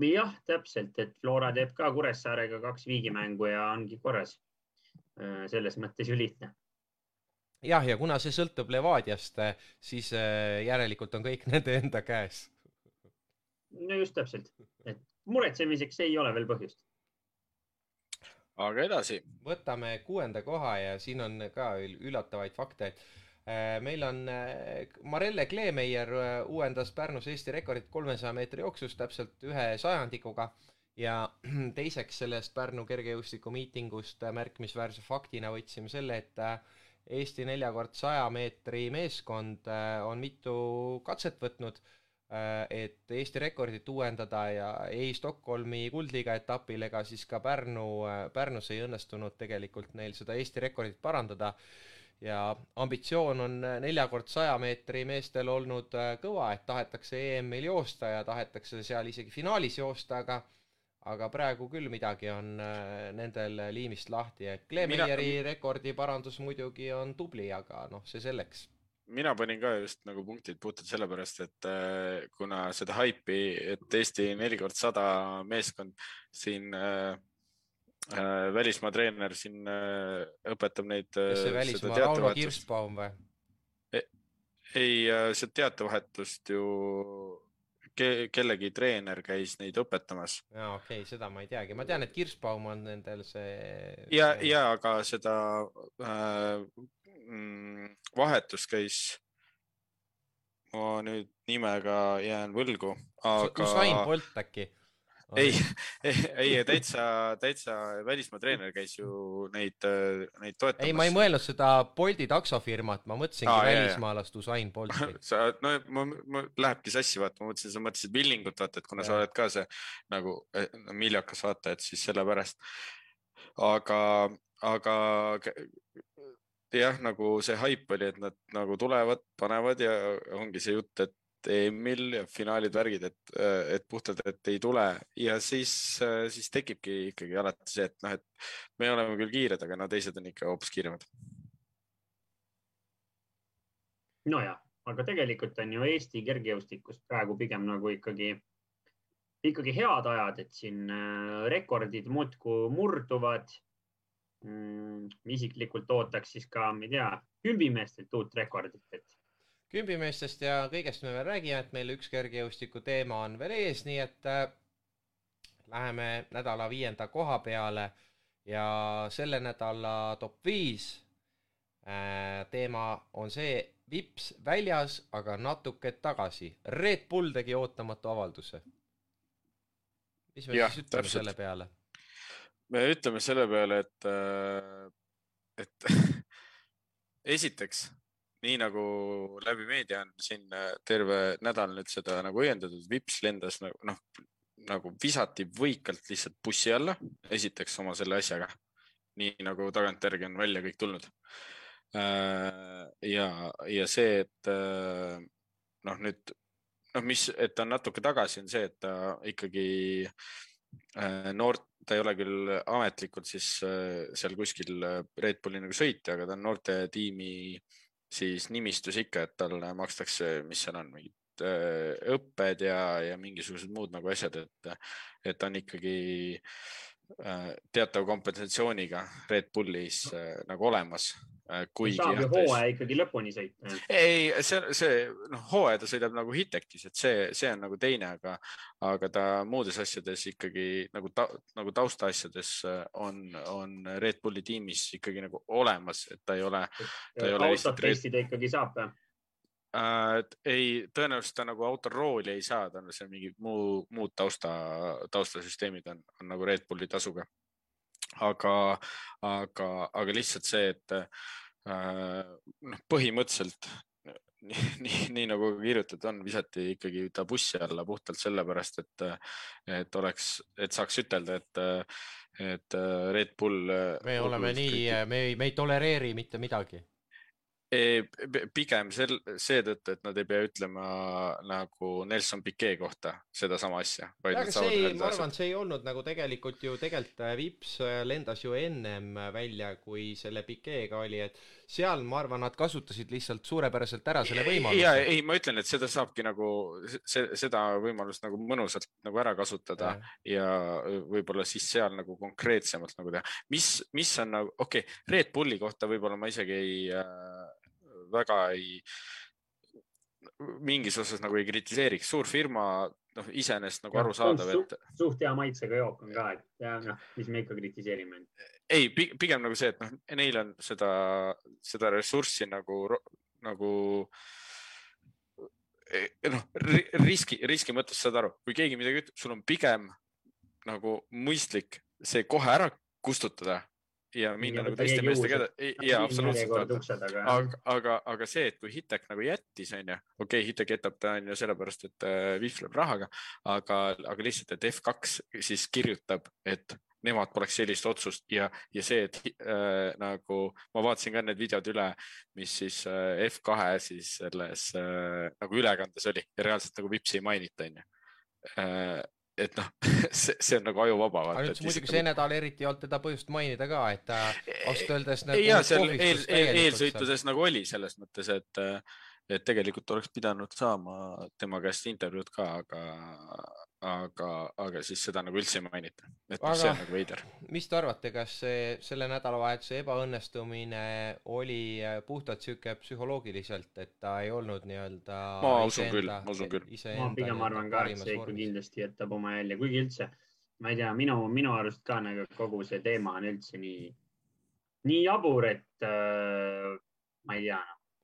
jah, täpselt, et Flora teeb ka Kuressaarega kaks viigimängu ja ongi korras. Äh, selles mõttes ju lihtne. jah, ja kuna see sõltub Levadiast, äh, siis äh, järelikult on kõik nende enda käes. no just täpselt, et muretsemiseks ei ole veel põhjust. aga edasi. võtame kuuenda koha ja siin on ka üllatavaid fakte, et meil on äh, Marelle Kleemeier äh, uuendas Pärnus Eesti rekordit kolmesaja meetri jooksus täpselt ühe sajandikuga ja teiseks sellest Pärnu kergejõustikumiitingust märkimisväärse faktina võtsime selle, et Eesti neljakord saja meetri meeskond on mitu katset võtnud, et Eesti rekordit uuendada ja ei Stockholmi kuldliiga etapil ega siis ka Pärnu, Pärnus ei õnnestunud tegelikult neil seda Eesti rekordit parandada ja ambitsioon on nelja kord saja meetri meestel olnud äh, kõva, et tahetakse EM-il joosta ja tahetakse seal isegi finaalis joosta, aga aga praegu küll midagi on äh, nendel liimist lahti, et Klemeieri Mina... rekordi parandus muidugi on tubli, aga noh, see selleks. mina panin ka just nagu punktid puhtalt sellepärast, et äh, kuna seda haipi, et Eesti neli kord sada meeskond siin äh, Äh, välismaa treener siin äh, õpetab neid. see äh, välismaa, Rauno Kirsbaum või? E, ei, see teatevahetust ju ke, kellegi treener käis neid õpetamas. jaa, okei okay,, seda ma ei teagi, ma tean, et Kirsbaum on nendel see. ja see..., ja aga seda äh, mm, vahetust käis, ma nüüd nimega jään võlgu, aga. Usain Bolt äkki ei, ei, ei täitsa, täitsa välismaa treener käis ju neid, neid toetamas. ei, ma ei mõelnud seda Bolti taksofirmat, ma mõtlesingi Aa, välismaalast Usain Bolti. sa, no ma, ma, lähebki sassi vaata, ma mõtlesin, sa mõtlesid Villingut vaata, et kuna ja. sa oled ka see nagu eh, miljakas vaata, et siis sellepärast. aga, aga jah, nagu see haip oli, et nad nagu tulevad, panevad ja ongi see jutt, et EM-il ja finaalid, värgid, et, et puhtalt, et ei tule ja siis, siis tekibki ikkagi alati see, et noh, et me oleme küll kiired, aga no teised on ikka hoopis kiiremad. nojah, aga tegelikult on ju Eesti kergejõustikus praegu pigem nagu ikkagi, ikkagi head ajad, et siin rekordid muudkui murduvad mm,. isiklikult ootaks siis ka, ma ei tea, kümbimeestelt uut rekordit, et kümbimeestest ja kõigest me veel räägime, et meil üks kergejõustiku teema on veel ees, nii et äh, läheme nädala viienda koha peale ja selle nädala top viis äh, teema on see vips väljas, aga natuke tagasi. Red Bull tegi ootamatu avalduse. mis me ja, siis ütleme täpselt. selle peale? me ütleme selle peale, et, äh, et esiteks nii nagu läbi meedia on siin äh, terve nädal nüüd seda nagu õiendatud, vips lendas nagu noh, nagu visati võikalt lihtsalt bussi alla, esiteks oma selle asjaga. nii nagu tagantjärgi on välja kõik tulnud. Äh, ja, ja see, et äh, noh, nüüd noh, mis, et ta on natuke tagasi, on see, et ta ikkagi noort, ta ei ole küll ametlikult siis seal kuskil Red Bulli nagu sõitja, aga ta on noortetiimi äh, siis nimistus ikka, et talle makstakse, mis seal on, mingid äh, õpped ja, ja mingisugused muud nagu asjad, et, et ta on ikkagi äh, teatava kompensatsiooniga Red Bullis äh, nagu olemas kuigi. saab ju hooaja ikkagi lõpuni sõita. ei, see, see noh, hooaja ta sõidab nagu Hitechis, et see, see on nagu teine, aga, aga ta muudes asjades ikkagi nagu ta,, nagu taustaasjades äh, on, on Red Bulli tiimis ikkagi nagu olemas, et ta ei ole. autot testida ikkagi saab või? äh,. ei, tõenäoliselt ta nagu auto rooli ei saa, ta on seal mingid muu, muud tausta, taustasüsteemid on, on nagu Red Bulli tasuga. aga, aga, aga lihtsalt see, et Äh, noh, põhimõtteliselt nii, nii, nii nagu kirjutatud on, visati ikkagi ta bussi alla puhtalt sellepärast, et, et oleks, et saaks ütelda, et, et Red Bull. me oleme nii, me ei, me ei tolereeri mitte midagi pigem sel, seetõttu, et nad ei pea ütlema nagu Nelson Piquet kohta sedasama asja. aga see ei, ma arvan, see ei olnud nagu tegelikult ju tegelikult äh, Vips äh, lendas ju ennem välja, kui selle Piquet'ga oli, et seal ma arvan, nad kasutasid lihtsalt suurepäraselt ära selle võimaluse. ja ei, ma ütlen, et seda saabki nagu seda võimalust nagu mõnusalt nagu ära kasutada ja, ja võib-olla siis seal nagu konkreetsemalt nagu teha. mis, mis on nagu, okei okay,, Red Bulli kohta võib-olla ma isegi ei äh, väga ei, mingis osas nagu ei kritiseeriks, suur firma, noh, iseenesest nagu arusaadav, et. suht hea maitsega jook on ka, et ja noh, mis me ikka kritiseerime. ei, pigem nagu see, et noh, neil on seda, seda ressurssi nagu, nagu e, noh, riski, riski mõttes saad aru, kui keegi midagi ütleb, sul on pigem nagu mõistlik see kohe ära kustutada ja minna nagu teiste meestega edasi. ja absoluutselt. aga, aga, aga see, et kui Hitek nagu jättis, onju, okei okay,, Hitek jätab ta onju sellepärast, et äh, vihvleb rahaga, aga, aga lihtsalt, et F2 siis kirjutab, et nemad poleks sellist otsust ja, ja see, et äh, nagu ma vaatasin ka need videod üle, mis siis äh, F2 siis selles äh, nagu ülekandes oli ja reaalselt nagu Vipsi ei mainita, onju äh, et noh, see, see on nagu ajuvaba. aga nüüd muidugi see nädal eriti ei olnud teda põhjust mainida ka, et ta ausalt öeldes nagu. ja seal eel, eel, eelsõitudes nagu oli selles mõttes, et, et tegelikult oleks pidanud saama tema käest intervjuud ka, aga, aga, aga siis seda nagu üldse ei mainita, et aga, see on nagu veider. mis te arvate, kas see selle nädalavahetuse ebaõnnestumine oli puhtalt sihuke psühholoogiliselt, et ta ei olnud nii-öelda ma usun küll, ma usun küll. ma pigem arvan ka, et see ikka kindlasti jätab oma jälje, kuigi üldse, ma ei tea, minu, minu arust ka nagu kogu see teema on üldse nii, nii jabur, et äh, ma ei tea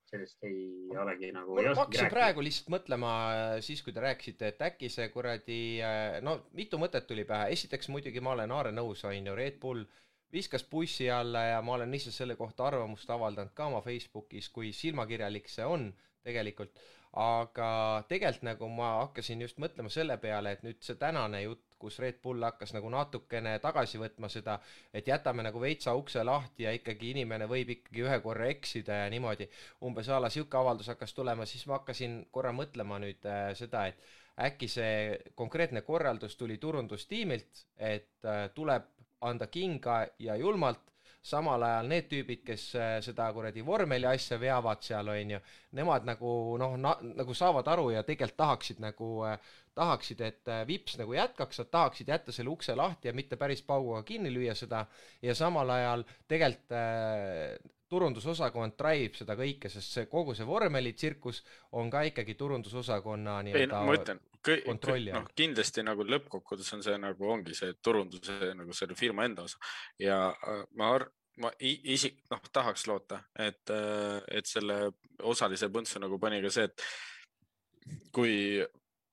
no sellest ei olegi nagu. ma hakkasin praegu lihtsalt mõtlema äh, siis, kui te rääkisite, et äkki see kuradi, äh, no mitu mõtet tuli pähe. esiteks muidugi ma olen Aare nõus, on ju, Red Bull viskas bussi alla ja ma olen ise selle kohta arvamust avaldanud ka oma Facebookis, kui silmakirjalik see on tegelikult. aga tegelikult nagu ma hakkasin just mõtlema selle peale, et nüüd see tänane jutt kus Red Bull hakkas nagu natukene tagasi võtma seda, et jätame nagu veitsa ukse lahti ja ikkagi inimene võib ikkagi ühe korra eksida ja niimoodi, umbes a la sihuke avaldus hakkas tulema, siis ma hakkasin korra mõtlema nüüd äh, seda, et äkki see konkreetne korraldus tuli turundustiimilt, et äh, tuleb anda kinga ja julmalt samal ajal need tüübid, kes äh, seda kuradi vormeli asja veavad seal, on ju, nemad nagu noh na,, nagu saavad aru ja tegelikult tahaksid nagu äh,, tahaksid, et äh, Vips nagu jätkaks, nad tahaksid jätta selle ukse lahti ja mitte päris pauguga kinni lüüa seda. Ja samal ajal tegelikult turundusosakond drive seda kõike, sest see kogu see vormelitsirkus on ka ikkagi turundusosakonna nii-öelda kontrolli all. noh, kindlasti nagu lõppkokkuvõttes on see nagu ongi see turunduse nagu selle firma enda osa ja äh, ma ma isik, noh, tahaks loota, et, äh, et selle osalise põntsu nagu pani ka see, et kui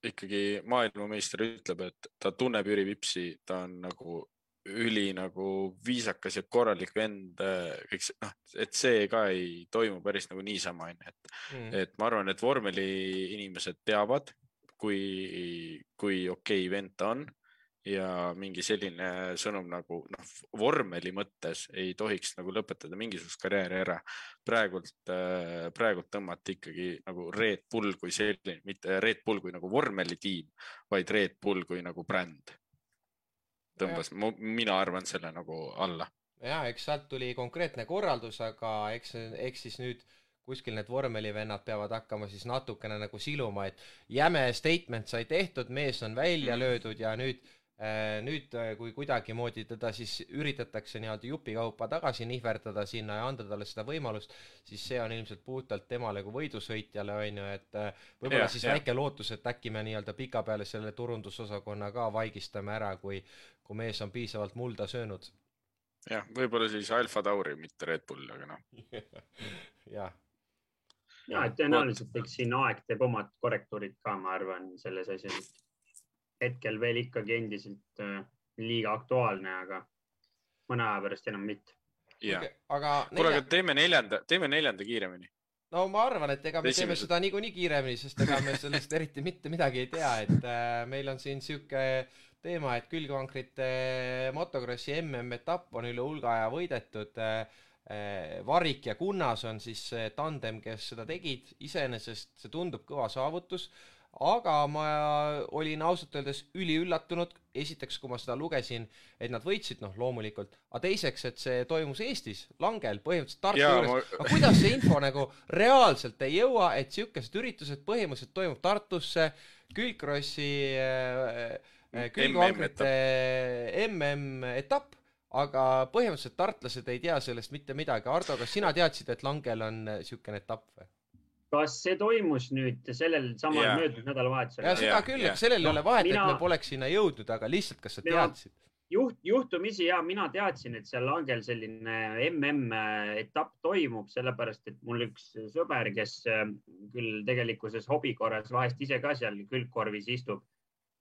ikkagi maailmameister ütleb, et ta tunneb Jüri Vipsi, ta on nagu üli nagu viisakas ja korralik vend, äh, kõik see, noh, et see ka ei toimu päris nagu niisama, onju, et mm., et ma arvan, et vormeli inimesed teavad, kui, kui okei okay vend ta on ja mingi selline sõnum nagu noh, vormeli mõttes ei tohiks nagu lõpetada mingisugust karjääri ära. praegult, äh, praegult tõmmati ikkagi nagu Red Bull kui selline, mitte Red Bull kui nagu vormelitiim, vaid Red Bull kui nagu bränd. Tõmbas, mina arvan selle nagu alla. ja eks sealt tuli konkreetne korraldus, aga eks, eks siis nüüd kuskil need vormelivennad peavad hakkama siis natukene nagu siluma, et jäme statement sai tehtud, mees on välja löödud ja nüüd nüüd, äh, kui kuidagimoodi teda siis üritatakse nii-öelda jupikaupa tagasi nihverdada sinna ja anda talle seda võimalust, siis see on ilmselt puhtalt temale kui võidusõitjale, on ju, et äh, võib-olla siis ja. väike lootus, et äkki me nii-öelda pikapeale selle turundusosakonna ka vaigistame ära, kui, kui mees on piisavalt mulda söönud. jah, võib-olla siis Alfa Tauri, mitte Red Bull, aga noh jah ja, et tõenäoliselt eks siin aeg teeb omad korrektuurid ka, ma arvan, selles asjas hetkel veel ikkagi endiselt äh, liiga aktuaalne, aga mõne aja pärast enam mitte. jah okay,, aga nelja... kuule, aga teeme neljanda, teeme neljanda kiiremini. no ma arvan, et ega me Esimesed. teeme seda niikuinii kiiremini, sest ega me sellest eriti mitte midagi ei tea, et äh, meil on siin sihuke teema, et külgvankrite motokrossi MM-etapp on üle hulga aja võidetud äh, äh,. Varik ja Kunnas on siis see tandem, kes seda tegid, iseenesest see tundub kõva saavutus aga ma olin ausalt öeldes üliüllatunud, esiteks, kui ma seda lugesin, et nad võitsid, noh loomulikult, aga teiseks, et see toimus Eestis, Langel, põhimõtteliselt Tartu ja, juures ma... aga kuidas see info nagu reaalselt ei jõua, et niisugused üritused põhimõtteliselt toimub Tartusse, Külgkrossi äh, äh külgvangrite MM-etapp, aga põhimõtteliselt tartlased ei tea sellest mitte midagi. Ardo, kas sina teadsid, et Langel on niisugune etapp või? Kas see toimus nüüd sellel samal yeah. möödunud nädalavahetusel? ja seda küll yeah., sellel ei no, ole vahet mina..., et me poleks sinna jõudnud, aga lihtsalt, kas sa teadsid? juht, juhtumisi ja mina teadsin, et seal langel selline MM-etapp toimub, sellepärast et mul üks sõber, kes äh, küll tegelikkuses hobi korras vahest ise ka seal külgkorvis istub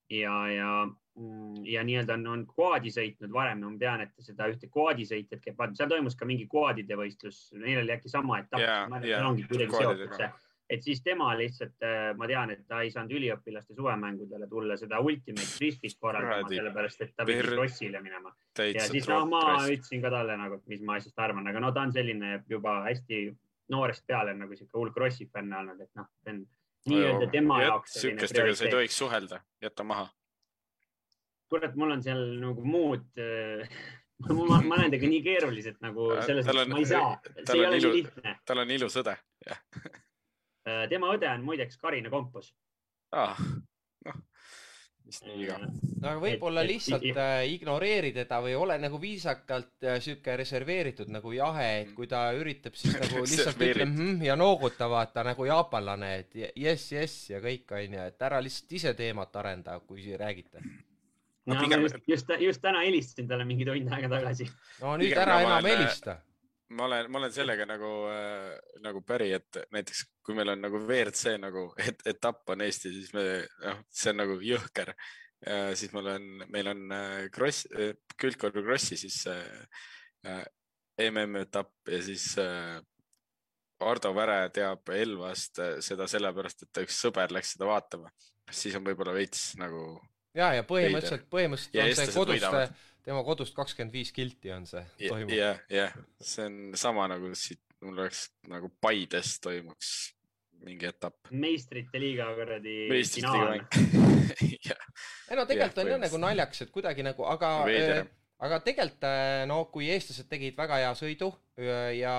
ja, ja, mm, ja nii-öelda on, on kvaadi sõitnud varem ja ma tean, et seda ühte kvaadisõitjat käib, vaata seal toimus ka mingi kvaadide võistlus, neil oli äkki sama etapp yeah,, yeah,, et ongi kuidagi seotud see et siis tema lihtsalt, äh, ma tean, et ta ei saanud üliõpilaste suvemängudele tulla seda Ultimate Frisbee't korraldama, sellepärast et ta pidi krossile minema. ja siis no ma ütlesin ka talle nagu, mis ma asjast arvan, aga no ta on selline juba hästi noorest peale nagu sihuke hull krossi fänn olnud, et noh, see on nii-öelda tema Jät, jaoks. sihukestega sa ei tohiks suhelda, jäta maha. kurat, mul on seal nagu muud äh, ma, ma, ma olen temaga nii keeruliselt nagu selles mõttes, ma ei saa, see ei ole nii lihtne. tal on ilus õde, jah Äh, tema õde on muideks Karina Kompos ah,. noh, vist nii viga. no aga võib-olla lihtsalt äh, ignoreeri teda või ole nagu viisakalt äh, sihuke reserveeritud nagu jahe, et kui ta üritab siis nagu lihtsalt ütleb mm ja nooguta vaata nagu jaapanlane, et jess, jess ja kõik onju, et ära lihtsalt ise teemat arenda, kui räägite. no, no pigem... just, just, just täna helistasin talle mingi tund aega tagasi. no nüüd pigem ära enam helista ma olen, ma olen sellega nagu äh,, nagu päri, et näiteks kui meil on nagu WRC nagu et, etapp on Eesti, siis me, noh, see on nagu jõhker äh,. siis mul on, meil on äh, kross äh,, Külgkorru krossi siis äh, äh, MM etapp ja siis äh, Ardo Väre teab Elvast seda sellepärast, et üks sõber läks seda vaatama. siis on võib-olla veits nagu. ja, ja põhimõtteliselt, põhimõtteliselt on see koduste tema kodust kakskümmend viis kilti on see jah, jah, see on sama nagu siit, mul oleks nagu Paides toimuks mingi etapp. meistrite liiga kuradi finaal. ei no tegelikult on jah nagu naljakas, et kuidagi nagu, aga, äh, aga tegelikult äh, no kui eestlased tegid väga hea sõidu ja, ja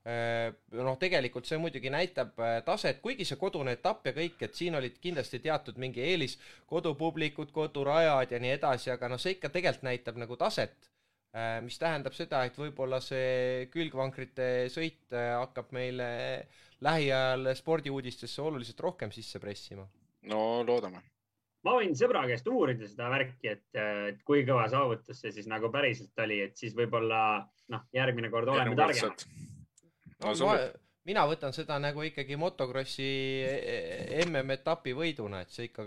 Äh, noh, tegelikult see muidugi näitab äh, taset, kuigi see kodune etapp ja kõik, et siin olid kindlasti teatud mingi eelis, kodupublikud, kodurajad ja nii edasi, aga noh, see ikka tegelikult näitab nagu taset. Äh, mis tähendab seda, et võib-olla see külgvankrite sõit hakkab meile lähiajal spordiuudistesse oluliselt rohkem sisse pressima. no loodame ma võin sõbra käest uurida seda värki, et, et kui kõva saavutus see siis nagu päriselt oli, et siis võib-olla noh, järgmine kord oleme targemad no, ma, mina võtan seda nagu ikkagi motokrossi MM-etapi võiduna, et see ikka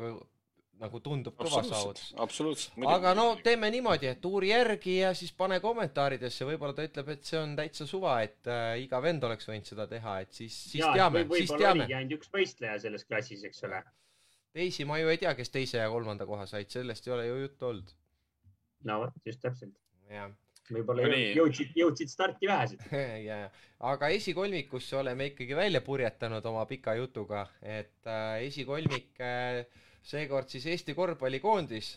nagu tundub kõva saavutus. absoluutselt. aga no teeme niimoodi, et uuri järgi ja siis pane kommentaaridesse, võib-olla ta ütleb, et see on täitsa suva, et äh, iga vend oleks võinud seda teha, et siis, siis ja, teame, siis teame. oligi ainult üks võistleja selles klassis, eks ole. teisi ma ju ei tea, kes teise ja kolmanda koha said, sellest ei ole ju juttu olnud. no vot, just täpselt. jah võib-olla no jõudsid, jõudsid starti vähesed ja, aga esikolmikusse oleme ikkagi välja purjetanud oma pika jutuga, et äh, esikolmik äh, seekord siis Eesti korvpallikoondis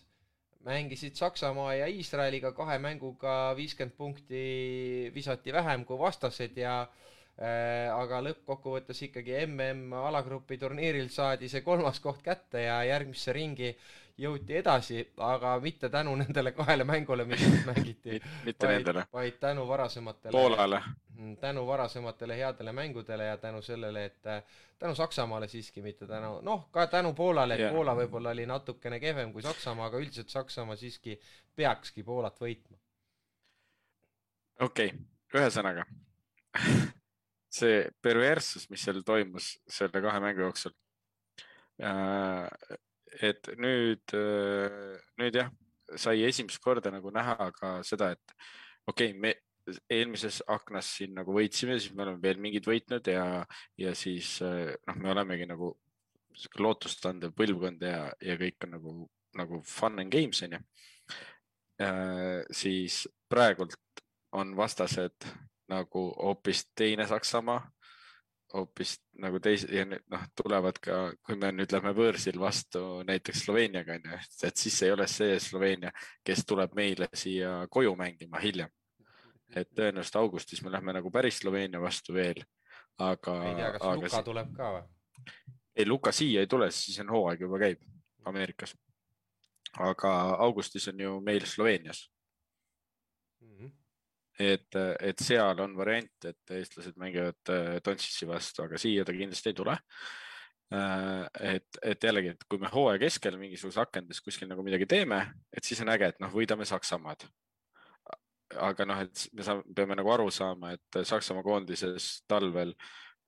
mängisid Saksamaa ja Iisraeliga kahe mänguga viiskümmend punkti visati vähem kui vastased ja äh, aga lõppkokkuvõttes ikkagi MM alagrupi turniiril saadi see kolmas koht kätte ja järgmisse ringi jõuti edasi, aga mitte tänu nendele kahele mängule, mis mängiti mitte vaid, nendele. vaid tänu varasematele. Poolale. Mm, tänu varasematele headele mängudele ja tänu sellele, et äh, tänu Saksamaale siiski, mitte tänu, noh, ka tänu Poolale, et yeah. Poola võib-olla oli natukene kehvem kui Saksamaa, aga üldiselt Saksamaa siiski peakski Poolat võitma. okei okay., ühesõnaga see perverssus, mis seal toimus selle kahe mängu jooksul äh, et nüüd, äh, nüüd jah, sai esimest korda nagu näha ka seda, et okei okay,, me eelmises aknas siin nagu võitsime, siis me oleme veel mingid võitnud ja, ja siis äh, noh, me olemegi nagu lootustandev põlvkond ja, ja kõik on nagu, nagu fun and games onju. Äh, siis praegult on vastased nagu hoopis teine Saksamaa hoopis nagu teise ja noh, tulevad ka, kui me nüüd lähme võõrsil vastu näiteks Sloveeniaga onju, et siis ei ole see Sloveenia, kes tuleb meile siia koju mängima hiljem. et tõenäoliselt augustis me lähme nagu päris Sloveenia vastu veel, aga. ei tea, kas aga, Luka tuleb ka või? ei, Luka siia ei tule, siis on hooaeg juba käib Ameerikas. aga augustis on ju meil Sloveenias et, et seal on variant, et eestlased mängivad äh, Dončitši vastu, aga siia ta kindlasti ei tule. Äh, et, et jällegi, et kui me hooaja keskel mingisuguses akendes kuskil nagu midagi teeme, et siis on äge, et noh, võidame Saksamaad. aga noh, et me saame, peame nagu aru saama, et Saksamaa koondises talvel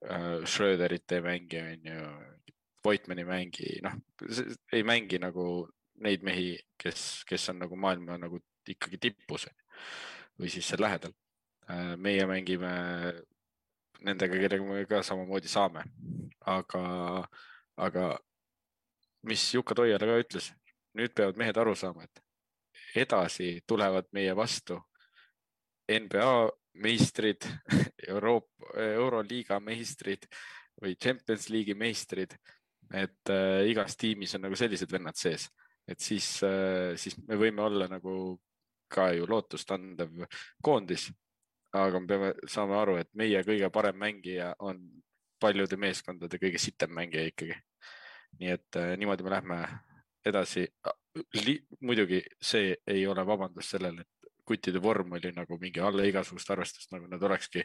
äh, Schröderit ei mängi, onju, Voitmani ei mängi, noh, ei mängi nagu neid mehi, kes, kes on nagu maailma nagu ikkagi tipus või siis seal lähedal. Äh, meie mängime nendega, kellega me ka samamoodi saame, aga, aga mis Juka Toiala ka ütles, nüüd peavad mehed aru saama, et edasi tulevad meie vastu NBA meistrid, Euroopa, Euroliiga meistrid või Champions League'i meistrid. et äh, igas tiimis on nagu sellised vennad sees, et siis äh,, siis me võime olla nagu ka ju lootustandev koondis. aga me peame, saame aru, et meie kõige parem mängija on paljude meeskondade kõige sitem mängija ikkagi. nii et äh, niimoodi me lähme edasi, muidugi see ei ole vabandus sellele, et kuttide vorm oli nagu mingi alla igasugust arvestust, nagu nad olekski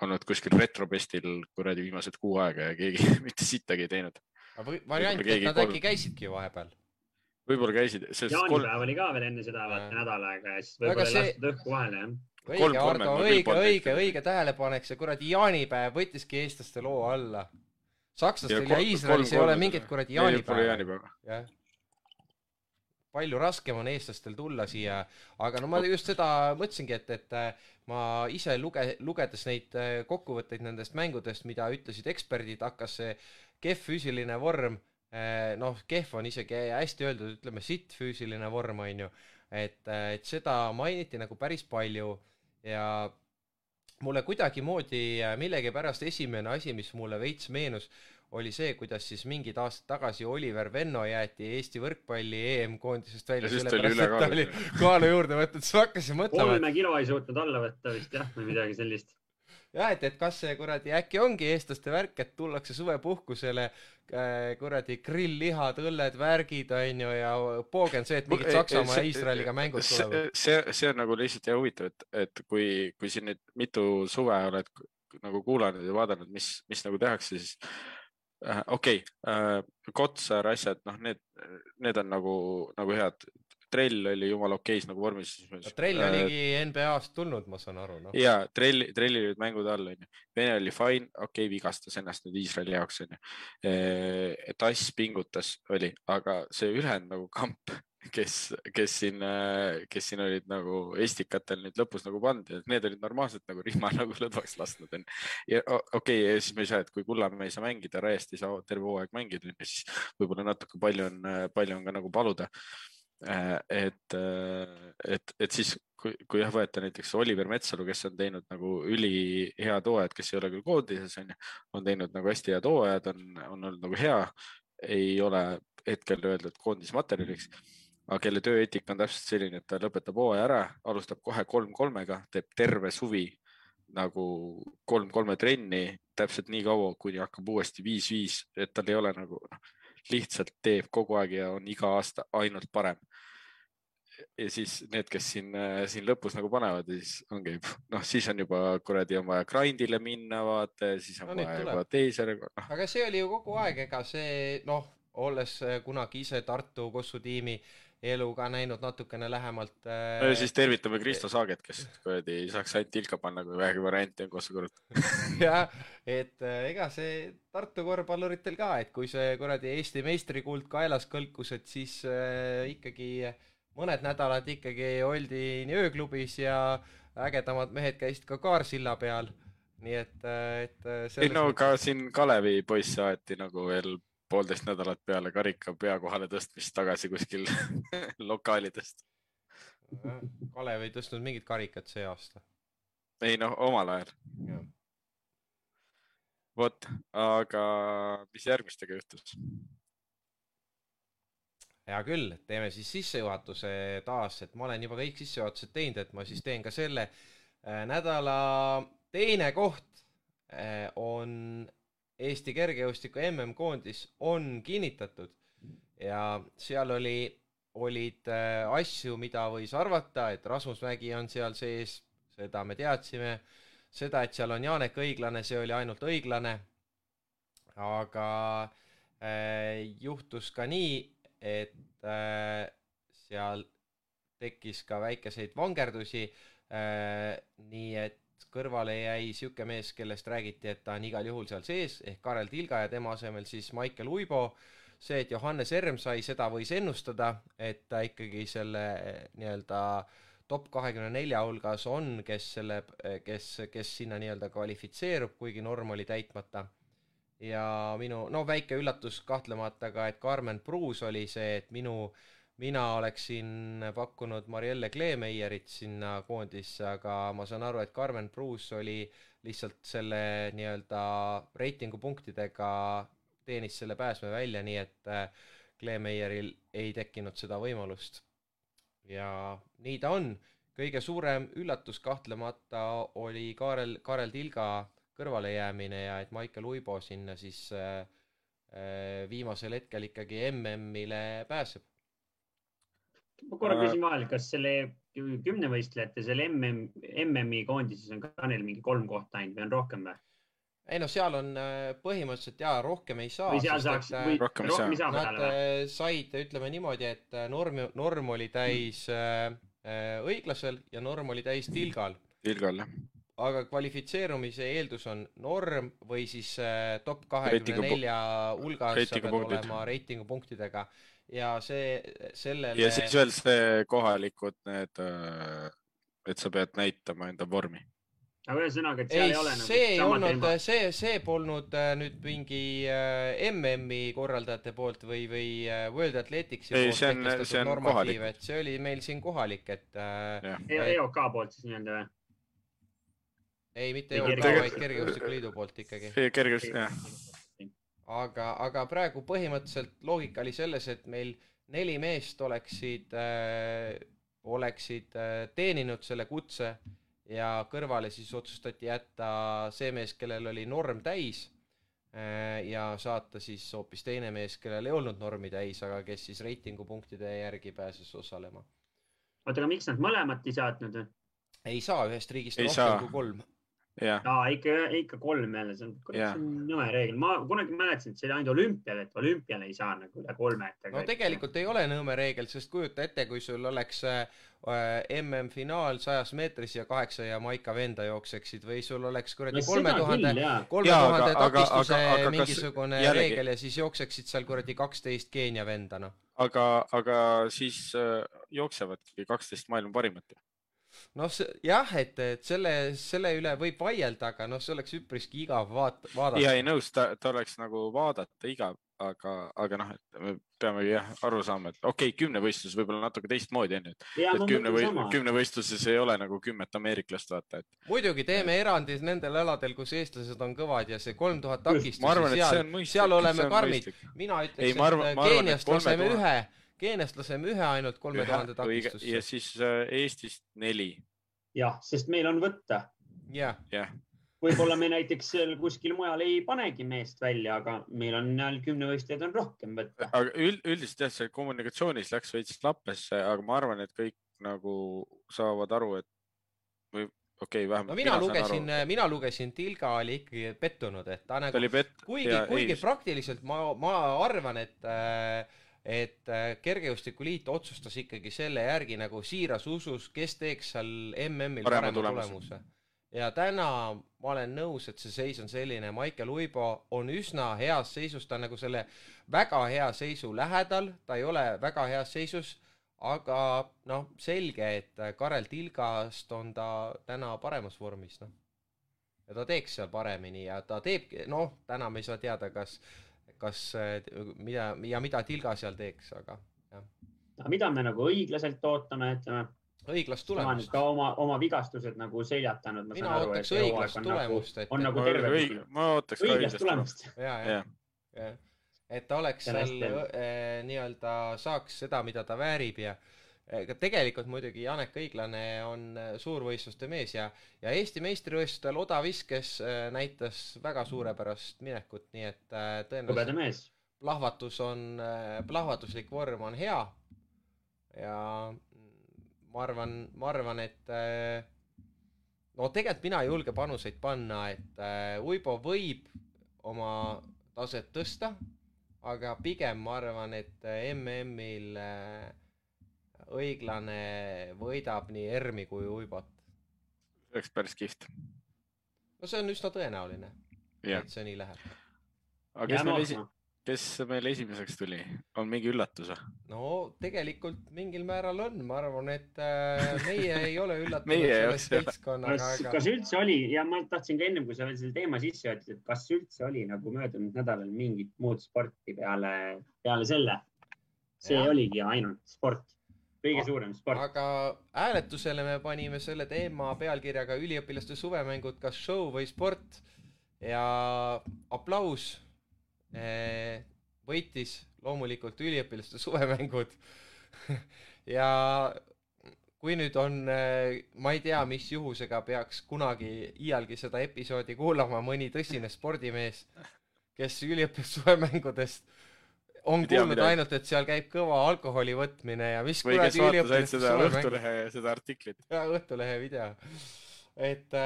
olnud kuskil retropestil kuradi viimased kuu aega ja keegi mitte sittagi ei teinud. variant, et nad kolm... äkki käisidki vahepeal võib-olla käisid. jaanipäev kolm... oli ka veel enne seda vaata nädal aega ja siis võib-olla ei lastud õhku vahele jah õige, Ardo, õige, õige, õige tähelepanek, see kuradi jaanipäev võttiski eestlaste loo alla. sakslastel ja, ja Iisraelis ei ole mingit kuradi jaanipäeva. jah. palju raskem on eestlastel tulla siia, aga no ma just seda mõtlesingi, et, et äh, ma ise luge-, lugedes neid äh, kokkuvõtteid nendest mängudest, mida ütlesid eksperdid, hakkas see kehv füüsiline vorm, noh, kehv on isegi hästi öeldud, ütleme sitt füüsiline vorm, on ju, et, et seda mainiti nagu päris palju ja mulle kuidagimoodi äh, millegipärast esimene asi, mis mulle veits meenus, oli see, kuidas siis mingid aastad tagasi Oliver Venno jäeti Eesti võrkpalli EM-koondisest välja, kaalu juurde võtnud, siis ma hakkasin mõtlema. kolme kilo ei suutnud alla võtta vist jah, või midagi sellist jah, et, et kas see kuradi äkki ongi eestlaste värk, et tullakse suvepuhkusele äh, kuradi grill-lihad, õlled, värgid onju ja poog on see, et mingid Saksamaa ja Iisraeliga mängud tulevad. see, see on nagu lihtsalt ja huvitav, et, et kui, kui siin nüüd mitu suve oled nagu kuulanud ja vaadanud, mis, mis nagu tehakse, siis äh, okei okay, äh,, Kotsar asjad, noh, need, need on nagu, nagu head trell oli jumala okeis nagu vormis trell äh, oligi NBA-st tulnud, ma saan aru no.. ja trell, trellil olid mängud all onju. Vene oli fine, okei okay,, vigastas ennast nüüd Iisraeli jaoks onju. Äh, tass pingutas oli, aga see ülejäänud nagu kamp, kes, kes siin, äh, kes siin olid nagu estikatel nüüd lõpus nagu pandud, et need olid normaalselt nagu rihma nagu lõdvaks lasknud onju. ja okei okay,, siis me ei saa, et kui Kullamäe ei saa mängida, Raiest ei saa terve hooaeg mängida siis võib-olla natuke palju on, palju on ka nagu paluda Äh, et, äh, et, et siis, kui, kui jah, võtta näiteks Oliver Metsalu, kes on teinud nagu ülihead hooajad, kes ei ole küll koondises on ju, on teinud nagu hästi head hooajad, on, on olnud nagu hea. ei ole hetkel öeldud koondismaterjaliks, aga kelle tööeetika on täpselt selline, et ta lõpetab hooaja ära, alustab kohe kolm-kolmega, teeb terve suvi nagu kolm-kolme trenni täpselt nii kaua, kuni hakkab uuesti viis-viis, et tal ei ole nagu noh lihtsalt teeb kogu aeg ja on iga aasta ainult parem. ja siis need, kes siin, siin lõpus nagu panevad ja siis ongi, noh, siis on juba kuradi on vaja grind'ile minna, vaata siis on no, vaja juba teisele no.. aga see oli ju kogu aeg, ega see noh, olles kunagi ise Tartu Kossu tiimi äh, elu ka näinud natukene lähemalt äh.... no ja siis tervitame Kristo Saaget, kes kuradi saaks ainult tilka panna, kui vähegi varianti on Kossu-Kurut jah, et äh, ega see Tartu korvpalluritel ka, et kui see kuradi Eesti meistrikuld kaelas kõlkus, et siis äh, ikkagi mõned nädalad ikkagi oldi nii ööklubis ja ägedamad mehed käisid ka Kaarsilla peal. nii et, äh, et. Ei no ka siin Kalevi poisse aeti nagu veel poolteist nädalat peale karika pea kohale tõstmist tagasi kuskil lokaalidest. Kalev ei tõstnud mingit karikat see aasta. ei noh, omal ajal. vot, aga mis järgmistega juhtus? hea küll, teeme siis sissejuhatuse taas, et ma olen juba kõik sissejuhatused teinud, et ma siis teen ka selle. Äh, nädala teine koht äh, on Eesti kergejõustiku MM-koondis on kinnitatud ja seal oli, olid äh, asju, mida võis arvata, et Rasmus Mägi on seal sees, seda me teadsime, seda, et seal on Janek Õiglane, see oli ainult õiglane, aga äh, juhtus ka nii, et äh, seal tekkis ka väikeseid vangerdusi äh,, nii et kõrvale jäi niisugune mees, kellest räägiti, et ta on igal juhul seal sees, ehk Karel Tilga ja tema asemel siis Maicel Uibo. see, et Johannes Erm sai, seda võis ennustada, et ta ikkagi selle nii-öelda top kahekümne nelja hulgas on, kes selle, kes, kes sinna nii-öelda kvalifitseerub, kuigi norm oli täitmata. ja minu, no väike üllatus kahtlemata ka, et Carmen Pruus oli see, et minu äh, mina oleksin pakkunud Marielle Kleemeierit sinna koondisse, aga ma saan aru, et Carmen Pruus oli lihtsalt selle nii-öelda reitingupunktidega teenis selle pääsme välja, nii et äh, Kleemeieril ei tekkinud seda võimalust. ja nii ta on. kõige suurem üllatus kahtlemata oli Kaarel, Kaarel Tilga kõrvalejäämine ja et Maicel Uibo sinna siis äh, viimasel hetkel ikkagi MM-ile pääseb. Ma korra küsin vahele, kas selle kümnevõistlejate selle MM, MM-i koondises on ka neil mingi kolm kohta ainult või on rohkem või? ei noh, seal on põhimõtteliselt ja rohkem ei saa. või seal saaks, või rohkem ei saa. Nad peale, said, ütleme niimoodi, et norm, norm oli täis äh, õiglasel ja norm oli täis tilgal. tilgal, jah aga kvalifitseerumise eeldus on norm või siis äh, top kahekümne nelja hulgas sa pead olema reitingupunktidega ja see, sellele. ja siis veel see kohalikud need, äh, et sa pead näitama enda vormi. aga ühesõnaga, et seal ei, ei ole nagu. see ei olnud, see, see polnud äh, nüüd mingi MM-i korraldajate poolt või, või World Athleticsi ei, poolt kehtestatud normatiiv, et see oli meil siin kohalik, et. EOK poolt siis nii-öelda või? Ei, mitte EOK, vaid Kergejõustikuliidu poolt ikkagi. kergejõustik, jah. aga, aga praegu põhimõtteliselt loogika oli selles, et meil neli meest oleksid äh,, oleksid äh, teeninud selle kutse ja kõrvale siis otsustati jätta see mees, kellel oli norm täis äh, ja saata siis hoopis teine mees, kellel ei olnud normi täis, aga kes siis reitingupunktide järgi pääses osalema. oota, aga miks nad mõlemat ei saatnud? ei saa ühest riigist ei rohkem saa. kui kolm ja ikka, ikka kolm jälle, see on, see on nõme reegel. ma kunagi mäletasin, et see oli ainult olümpial, et olümpial ei saa nagu üle kolme. no tegelikult ei ole nõme reegel, sest kujuta ette, kui sul oleks äh, MM-finaal sajas meetris ja kaheksa Jamaica venda jookseksid või sul oleks kuradi kolme tuhande, kolme tuhande takistuse aga, aga, mingisugune jällegi... reegel ja siis jookseksid seal kuradi kaksteist Keenia venda, noh. aga, aga siis äh, jooksevadki kaksteist maailma parimat ju noh, jah, et, et selle, selle üle võib vaielda, aga noh, see oleks üpriski igav vaat-, vaadata. ja ei nõus, ta, ta oleks nagu vaadata igav, aga, aga noh, et me peamegi jah aru saama, et okei okay,, kümnevõistlus võib-olla natuke teistmoodi onju, et, et kümne või, kümnevõistluses ei ole nagu kümmet ameeriklast vaata, et. muidugi teeme erandi nendel aladel, kus eestlased on kõvad ja see kolm tuhat takistusi seal, seal oleme karmid. mina ütleks, et Keeniast laseme ühe Keeniast laseme ühe ainult kolme tuhande takistusse. ja siis äh, Eestist neli. jah, sest meil on võtta. jah ja. võib-olla me näiteks kuskil mujal ei panegi meest välja, aga meil on kümnevõistlejaid on rohkem võtta. aga üld, üldiselt jah, see kommunikatsioonis läks veits lappesse, aga ma arvan, et kõik nagu saavad aru, et või okei okay,, vähemalt no mina, mina lugesin, mina lugesin, Tilga oli ikkagi pettunud, et ta nagu, kuigi, kuigi ei, praktiliselt ma, ma arvan, et äh, et äh, Kergejõustikuliit otsustas ikkagi selle järgi nagu siiras usus, kes teeks seal MM-il parema, tulemuse, tulemuse.. ja täna ma olen nõus, et see seis on selline, Maicel Uibo on üsna heas seisus, ta on nagu selle väga hea seisu lähedal, ta ei ole väga heas seisus, aga noh, selge, et Karel Tilgast on ta täna paremas vormis, noh. ja ta teeks seal paremini ja ta teebki, noh, täna me ei saa teada, kas kas, mida ja mida Tilga seal teeks, aga jah. mida me nagu õiglaselt ootame, ütleme. õiglast tulemust. ka oma, oma vigastused nagu seljatanud. mina ootaks õiglast nagu- tulemust, et. on nagu terve. ma ootaks ka õiglast tulemust. ja, ja, ja, et ta oleks seal äh, nii-öelda saaks seda, mida ta väärib ja ega tegelikult muidugi Janek Õiglane on äh, suurvõistluste mees ja, ja Eesti meistrivõistlustel odaviskes äh, näitas väga suurepärast minekut, nii et äh, tõenäoliselt plahvatus on, plahvatuslik vorm on hea. ja ma arvan, ma arvan, et no tegelikult mina ei julge panuseid panna, et Uibo võib oma taset tõsta, aga pigem ma arvan, et MM-il äh, õiglane võidab nii ERM-i kui Uibot. see oleks päris kihvt. no see on üsna tõenäoline, et see nii läheb. aga kes meil esi-, kes meil esimeseks tuli, on mingi üllatus või? no tegelikult mingil määral on, ma arvan, et äh, meie ei ole üllatunud sellest seltskonnaga. kas, kas üldse oli ja ma tahtsin ka ennem, kui sa veel selle teema sisse võtsid, et kas üldse oli nagu möödunud nädalal mingit muud sporti peale, peale selle? see ja. oligi ainult sport kõige suurem sport. aga hääletusele me panime selle teema pealkirjaga üliõpilaste suvemängud, kas show või sport ja aplaus eh, võitis loomulikult üliõpilaste suvemängud ja kui nüüd on, eh, ma ei tea, mis juhusega peaks kunagi iialgi seda episoodi kuulama mõni tõsine spordimees, kes üliõpilaste suvemängudest on tea, kuulnud midagi. ainult, et seal käib kõva alkoholi võtmine ja mis või kes vaatas ainult seda Õhtulehe, seda artiklit. jaa, Õhtulehe video. et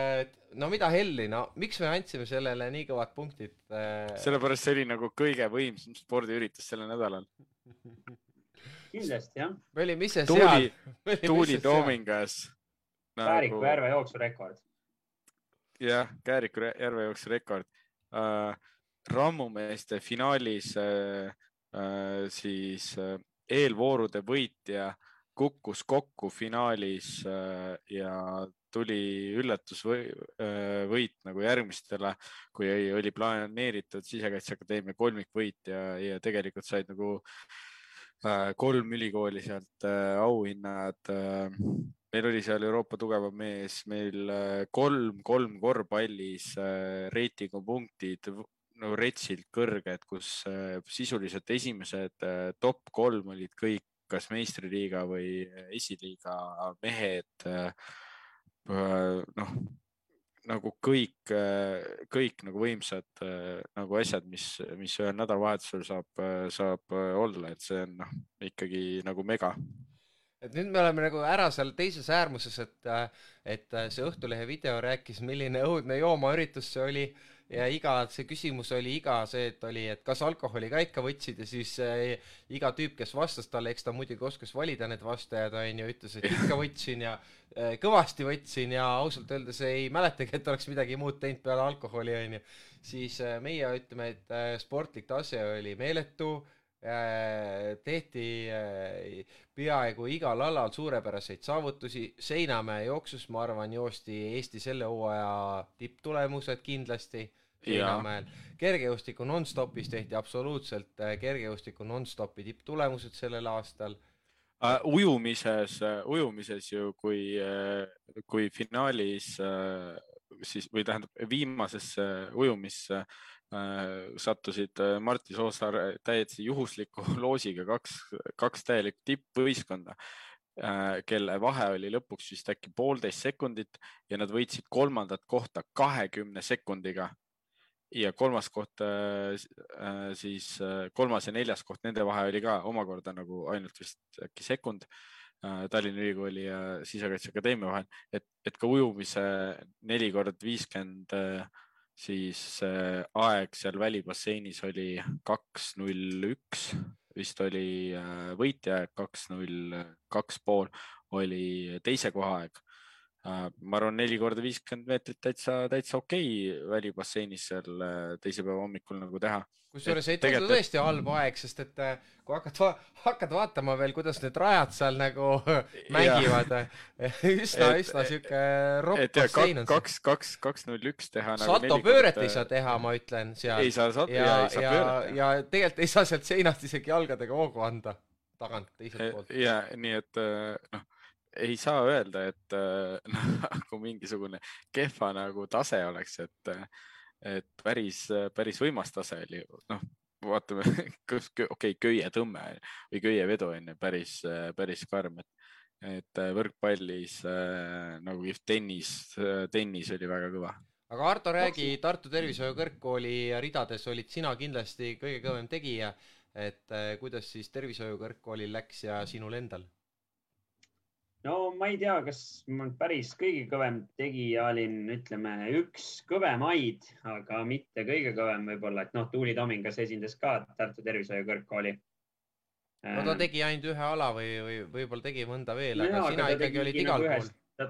no mida helli, no miks me andsime sellele nii kõvad punktid? Äh? sellepärast see oli nagu kõige võimsam spordiüritus sellel nädalal kindlasti jah. me olime ise tuuli, seal. Tuuli Toomingas nagu.... Kääriku järve jooksurekord. jah, Kääriku järve jooksurekord uh,. rammumeeste finaalis uh, Äh, siis äh, eelvoorude võitja kukkus kokku finaalis äh, ja tuli üllatusvõit nagu järgmistele, kui oli planeeritud Sisekaitseakadeemia kolmikvõit ja, ja tegelikult said nagu kolm ülikooli sealt auhinnad. meil oli seal Euroopa tugevam mees, meil kolm, kolm korvpallis reitingupunktid nagu retsilt kõrged, kus äh, sisuliselt esimesed äh, top kolm olid kõik kas meistriliiga või esiliiga mehed. Äh, noh, nagu kõik, kõik nagu võimsad nagu asjad, mis, mis ühel nädalavahetusel saab, saab olla, et see on noh, ikkagi nagu mega et nüüd me oleme nagu ära seal teises äärmuses, et, et see Õhtulehe video rääkis, milline õudne joomaüritus see oli ja iga, see küsimus oli iga see, et oli, et kas alkoholi ka ikka võtsid ja siis äh, iga tüüp, kes vastas talle, eks ta muidugi oskas valida need vastajad, onju, ütles, et ikka võtsin ja äh, kõvasti võtsin ja ausalt öeldes ei mäletagi, et oleks midagi muud teinud peale alkoholi, onju. siis äh, meie ütleme, et äh, sportlik tase oli meeletu äh, tehti äh, peaaegu igal alal suurepäraseid saavutusi, Seinamäe jooksus, ma arvan, joosti Eesti selle hooaja tipptulemused kindlasti Seinamäel. kergejõustiku nonstopis tehti absoluutselt äh, kergejõustiku nonstopi tipptulemused sellel aastal uh,. ujumises uh,, ujumises ju, kui uh,, kui finaalis siis või tähendab viimasesse ujumisse sattusid Martti Soosaar täiesti juhusliku loosiga kaks, kaks täielikku tippvõistkonda kelle vahe oli lõpuks vist äkki poolteist sekundit ja nad võitsid kolmandat kohta kahekümne sekundiga. Ja kolmas koht äh, äh, siis äh, kolmas ja neljas koht, nende vahe oli ka omakorda nagu ainult vist äkki sekund Tallinna Ülikooli ja Sisekaitseakadeemia vahel, et, et ka ujumise neli kord viiskümmend siis aeg seal välibasseinis oli kaks null üks, vist oli võitja aeg kaks null kaks pool oli teise koha aeg. Äh, ma arvan, neli korda viiskümmend meetrit täitsa, täitsa okei okay välibasseinis seal äh, teise päeva hommikul nagu teha. kusjuures ei tundu tõesti halb aeg, sest et äh, kui hakkad va, hakkad vaatama veel, kuidas need rajad seal nagu mängivad, üsna, üsna sihuke ropp bassein on kaks, kaks, kaks null üks teha. Nagu Sato pööret ei saa teha, ma ütlen seal. ei saa sato ja, ja ja, ja tegelikult ei saa sealt seinast isegi jalgadega hoogu anda tagant teiselt poolt. ja nii, et noh ei saa öelda, et äh, nagu mingisugune kehva nagu tase oleks, et, et päris, päris võimas tase oli, noh, vaatame, okei okay,, köietõmme või köievedu on ju päris, päris karm, et, et võrkpallis äh, nagu kihvt tennis, tennis oli väga kõva. Aga Arto, räägi Tartu Tervishoiu Kõrgkooli ridades olid sina kindlasti kõige kõvem tegija, et äh, kuidas siis Tervishoiu Kõrgkoolil läks ja sinul endal? No ma ei tea, kas ma päris kõige kõvem tegija olin, ütleme üks kõvemaid, aga mitte kõige kõvem võib-olla, et noh, Tuuli Tomingas esindas ka Tartu Tervishoiu Kõrgkooli. no ta tegi ainult ühe ala või, või võib-olla tegi mõnda veel no, aga jaa, sina aga ikkagi olid igal nagu pool. Ta,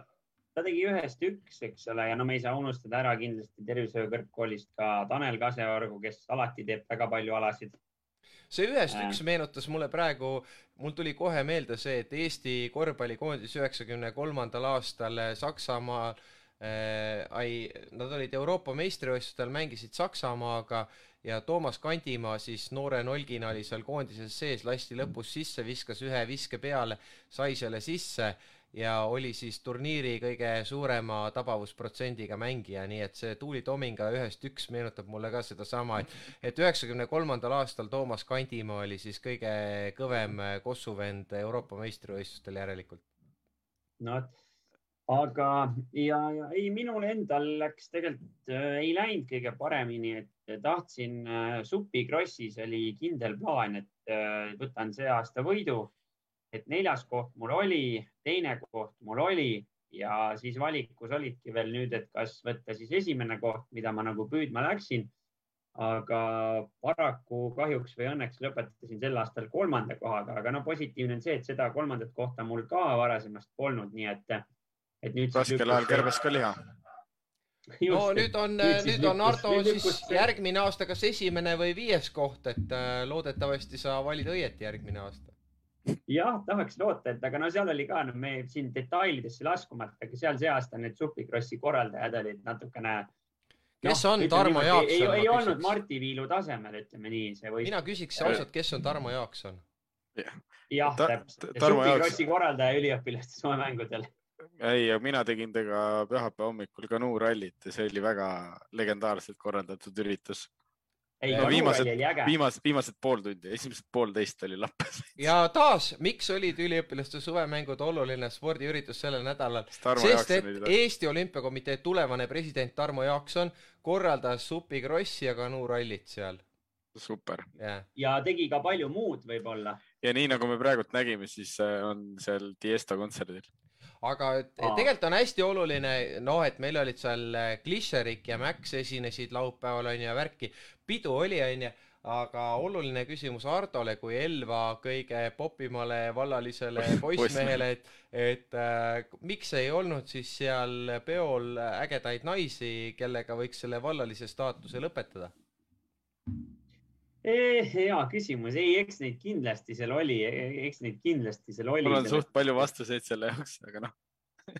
ta tegi ühest üks, eks ole, ja no me ei saa unustada ära kindlasti Tervishoiu Kõrgkoolist ka Tanel Kaseorgu, kes alati teeb väga palju alasid see ühest üks meenutas mulle praegu, mul tuli kohe meelde see, et Eesti korvpallikoondis üheksakümne kolmandal aastal Saksamaal äh, ai, nad olid Euroopa meistrivõistlustel, mängisid Saksamaaga ja Toomas Kandimaa siis noore nolgina oli seal koondises sees, lasti lõpus sisse, viskas ühe viske peale, sai selle sisse ja oli siis turniiri kõige suurema tabavusprotsendiga mängija, nii et see Tuuli Tominga ühest üks meenutab mulle ka sedasama, et et üheksakümne kolmandal aastal Toomas Kandimaa oli siis kõige kõvem kossuvend Euroopa meistrivõistlustel järelikult. no vot, aga, ja, ja ei, minul endal läks tegelikult äh,, ei läinud kõige paremini, et tahtsin äh, Supi Krossis oli kindel plaan, et äh, võtan see aasta võidu. Et neljas koht mul oli, teine koht mul oli ja siis valikus olidki veel nüüd, et kas võtta siis esimene koht, mida ma nagu püüdma läksin aga paraku kahjuks või õnneks lõpetasin sel aastal kolmanda kohaga, aga no positiivne on see, et seda kolmandat kohta mul ka varasemast polnud, nii et, et nüüd. raskel ajal kärbes ka liha. no nüüd on, nüüd, nüüd on Ardo siis lükkus... järgmine aasta kas esimene või viies koht, et äh, loodetavasti sa valid õieti järgmine aasta. Jah, tahaks loota, et aga no seal oli ka, no me siin detailidesse laskumata, aga seal see aasta need supikrossi korraldajad olid natukene kes no, on Tarmo Jaakson? ei, ei, ei olnud Marti Viilu tasemel, ütleme nii, see võistlus. mina küsiks ausalt, kes on Tarmo Jaakson? jah, täpselt. supikrossi korraldaja üliõpilaste suvemängudel. ei, mina tegin temaga pühapäeva hommikul kanuurallit ja see oli väga legendaarselt korraldatud üritus no,, viimased, viimased, viimased pool tundi, esimesed poolteist oli lappes. ja taas, miks olid üliõpilaste suvemängud oluline spordiüritus sellel nädalal? sest et Eesti Olümpiakomitee tulevane president Tarmo Jaakson korraldas supikrossi ja kanuurallit seal. super yeah.. ja tegi ka palju muud võib-olla. ja nii nagu me praegult nägime, siis äh, on seal Tiesto kontserdil aga tegelikult on hästi oluline, noh, et meil olid seal äh, ja Max esinesid laupäeval onju ja värki, pidu oli onju, aga oluline küsimus Hardole kui Elva kõige popimale vallalisele poissmehele, et, et äh, miks ei olnud siis seal peol ägedaid naisi, kellega võiks selle vallalise staatuse lõpetada? Hea küsimus, ei, eks neid kindlasti seal oli, eks neid kindlasti seal oli. mul on suht palju vastuseid selle jaoks, aga noh.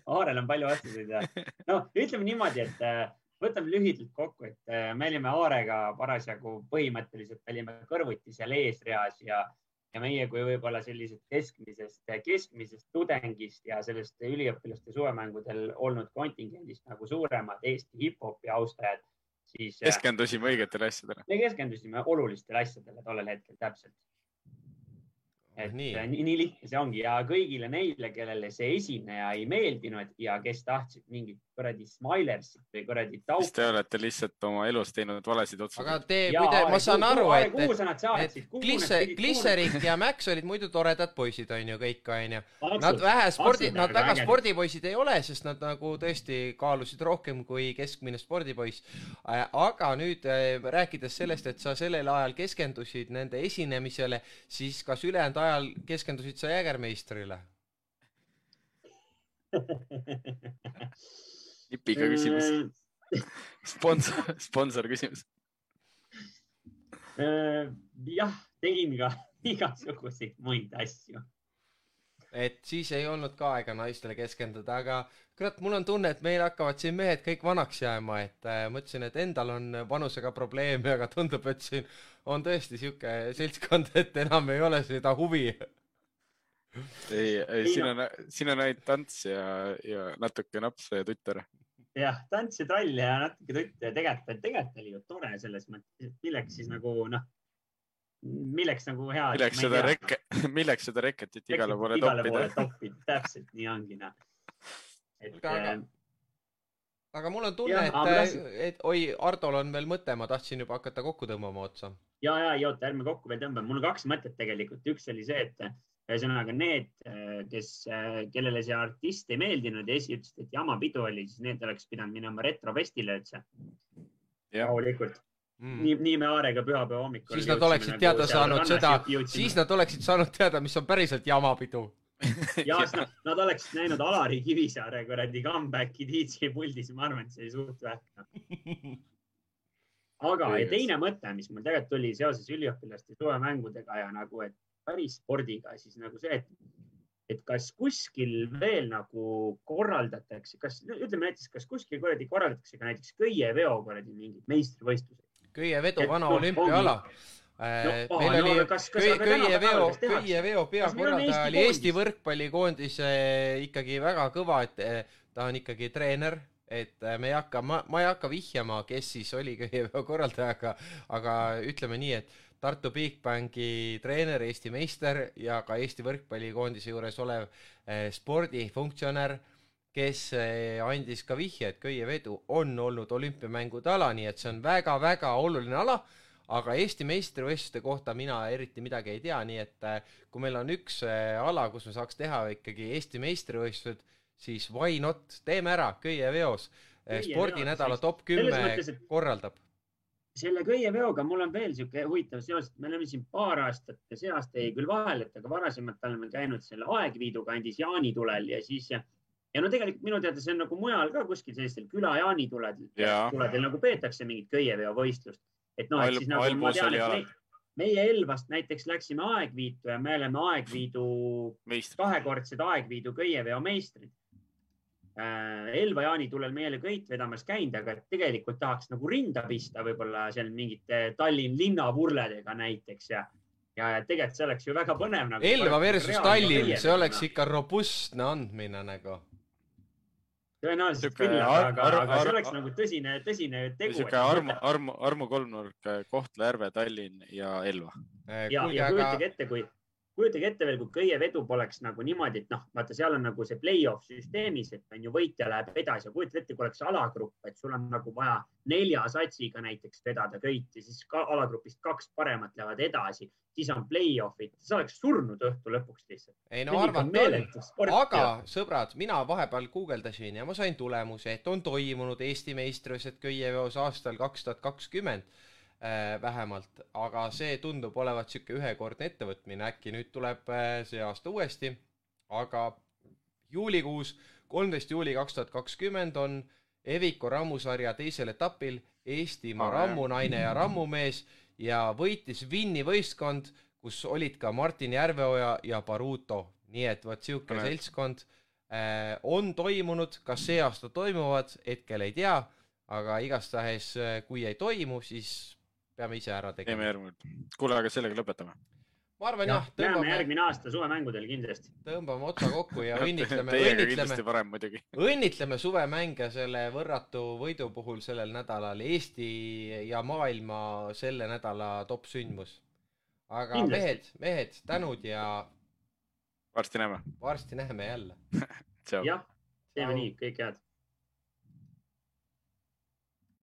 Aarel on palju vastuseid ja no ütleme niimoodi, et äh, võtame lühidalt kokku, et äh, me olime Aarega parasjagu põhimõtteliselt olime kõrvuti seal eesreas ja, ja meie kui võib-olla sellisest keskmisest, keskmisest tudengist ja sellest üliõpilaste suvemängudel olnud kontingendist nagu suuremad Eesti hip-hopi austajad siis. keskendusime õigetele asjadele. me keskendusime olulistele asjadele tollel hetkel täpselt et nii. nii, nii lihtne see ongi ja kõigile neile, kellele see esineja ei meeldinud ja kes tahtsid mingit kuradi Smilersit või kuradi tauka. siis te olete lihtsalt oma elus teinud valesid otsuseid. aga te, kui te, ma saan aru, et, et Glisse, Glisserik ja Max olid muidu toredad poisid, onju, kõik onju. Nad vähe spordi, nad väga spordipoisid ei ole, sest nad nagu tõesti kaalusid rohkem kui keskmine spordipoiss. aga nüüd äh, rääkides sellest, et sa sellel ajal keskendusid nende esinemisele, siis kas ülejäänud ajal keskendusid sa Jägermeistrile? nipiga küsimus. Äh. sponsor, sponsor küsimus. Äh, jah, tegin ka igasuguseid muid asju. et siis ei olnud ka aega naistele keskenduda, aga kurat, mul on tunne, et meil hakkavad siin mehed kõik vanaks jääma, et äh, mõtlesin, et endal on vanusega probleeme, aga tundub, et siin on tõesti sihuke seltskond, et enam ei ole seda huvi ei, ei, siin on, siin on ainult tants ja, ja natuke napse ja tütar. Jah, tants ja trall ja natuke tutt ja tegelikult, tegelikult oli ju tore selles mõttes, et milleks siis nagu noh, milleks nagu hea. milleks seda reket, milleks seda reketit igale poole igale toppida. toppida, täpselt nii ongi noh. et. aga, aga mul on tunne, et, tahtsin... et oi, Hardol on veel mõte, ma tahtsin juba hakata kokku tõmbama otsa. ja, ja, ei oota, ärme kokku veel tõmbame, mul on kaks mõtet tegelikult, üks oli see, et ühesõnaga need, kes, kellele see artist ei meeldinud ja esi ütlesid, et jama pidu oli, siis need oleks pidanud minema retrofestile üldse. rahulikult mm.. nii, nii me Aarega pühapäeva hommikul. siis nad oleksid nagu teada saanud seda, siis nad oleksid saanud teada, mis on päriselt jamapidu ja siis nad, nad oleksid näinud Alari Kivisaare kuradi comeback'i DJ puldis, ma arvan, et see oli suht vähk. aga ja teine mõte, mis mul tegelikult tuli seoses üliõpilaste suvemängudega ja nagu, et päris spordiga, siis nagu see, et, et kas kuskil veel nagu korraldatakse, kas ütleme näiteks, kas kuskil kuradi korraldatakse ka näiteks köieveo kuradi mingid meistrivõistlused? köievedu vana olümpiaala. no, no, meil oli no, köieveo, köieveo peakorraldaja oli Eesti võrkpallikoondise ikkagi väga kõva, et eh, ta on ikkagi treener, et me ei hakka, ma, ma ei hakka vihjama, kes siis oli köieveo korraldaja, aga, aga ütleme nii, et Tartu Bigbanki treener, Eesti meister ja ka Eesti võrkpallikoondise juures olev eh, spordifunktsionär, kes eh, andis ka vihje, et köievedu on olnud olümpiamängude ala, nii et see on väga-väga oluline ala, aga Eesti meistrivõistluste kohta mina eriti midagi ei tea, nii et eh, kui meil on üks ala, kus me saaks teha ikkagi Eesti meistrivõistlused, siis why not, teeme ära köieveos. spordinädala top kümme korraldab selle köieveoga mul on veel niisugune huvitav seos, et me oleme siin paar aastat, see aasta jäi küll vahele, et aga varasemalt oleme käinud selle Aegviidu kandis jaanitulel ja siis ja, ja no tegelikult minu teada see on nagu mujal ka kuskil sellistel küla jaanituled, tuledel nagu peetakse mingit köieveovõistlust. et noh, et siis nagu ma tean, et me, meie Elvast näiteks läksime Aegviitu ja me oleme Aegviidu, kahekordsed Aegviidu köieveo meistrid Elva jaanitulel me ei ole köit vedamas käinud, aga tegelikult tahaks nagu rinda pista võib-olla seal mingite Tallinn linnavurledega näiteks ja, ja tegelikult see oleks ju väga põnev nagu. Elva versus Tallinn, see oleks ikka robustne andmine nagu. tõenäoliselt küll, aga, aga see oleks nagu tõsine, tõsine tegu. sihuke armu, armu, armu kolmnurk Kohtla-Järve, Tallinn ja Elva. ja, ja kujutage ette, kui kujutage ette veel, kui köievedu poleks nagu niimoodi, et noh, vaata, seal on nagu see play-off süsteemis, et on ju võitja läheb edasi ja kujuta ette, kui oleks alagrupp, et sul on nagu vaja nelja satsiga näiteks vedada köiti, siis ka alagrupist kaks paremat lähevad edasi, siis on play-off'id, sa oleks surnud õhtu lõpuks lihtsalt. ei no arvata on, aga sõbrad, mina vahepeal guugeldasin ja ma sain tulemuse, et on toimunud Eesti meistrivõistlused köieveos aastal kaks tuhat kakskümmend vähemalt, aga see tundub olevat niisugune ühekordne ettevõtmine, äkki nüüd tuleb äh, see aasta uuesti, aga juulikuus, kolmteist juuli kaks tuhat kakskümmend on Eviko rammusarja teisel etapil Eestimaa rammunaine ja rammumees ja võitis Vinni võistkond, kus olid ka Martin Järveoja ja Baruto, nii et vot niisugune seltskond äh, on toimunud, kas see aasta toimuvad, hetkel ei tea, aga igastahes kui ei toimu, siis peame ise ära tegema. teeme järgmine. kuule, aga sellega lõpetame. ma arvan jah. Tõmbame... näeme järgmine aasta suvemängudel kindlasti. tõmbame otsa kokku ja õnnitleme õnnitleme, õnnitleme suvemänge selle võrratu võidu puhul sellel nädalal. Eesti ja maailma selle nädala top sündmus. aga kindlasti. mehed, mehed, tänud ja. varsti näeme. varsti näeme jälle jah, teeme nii, kõike head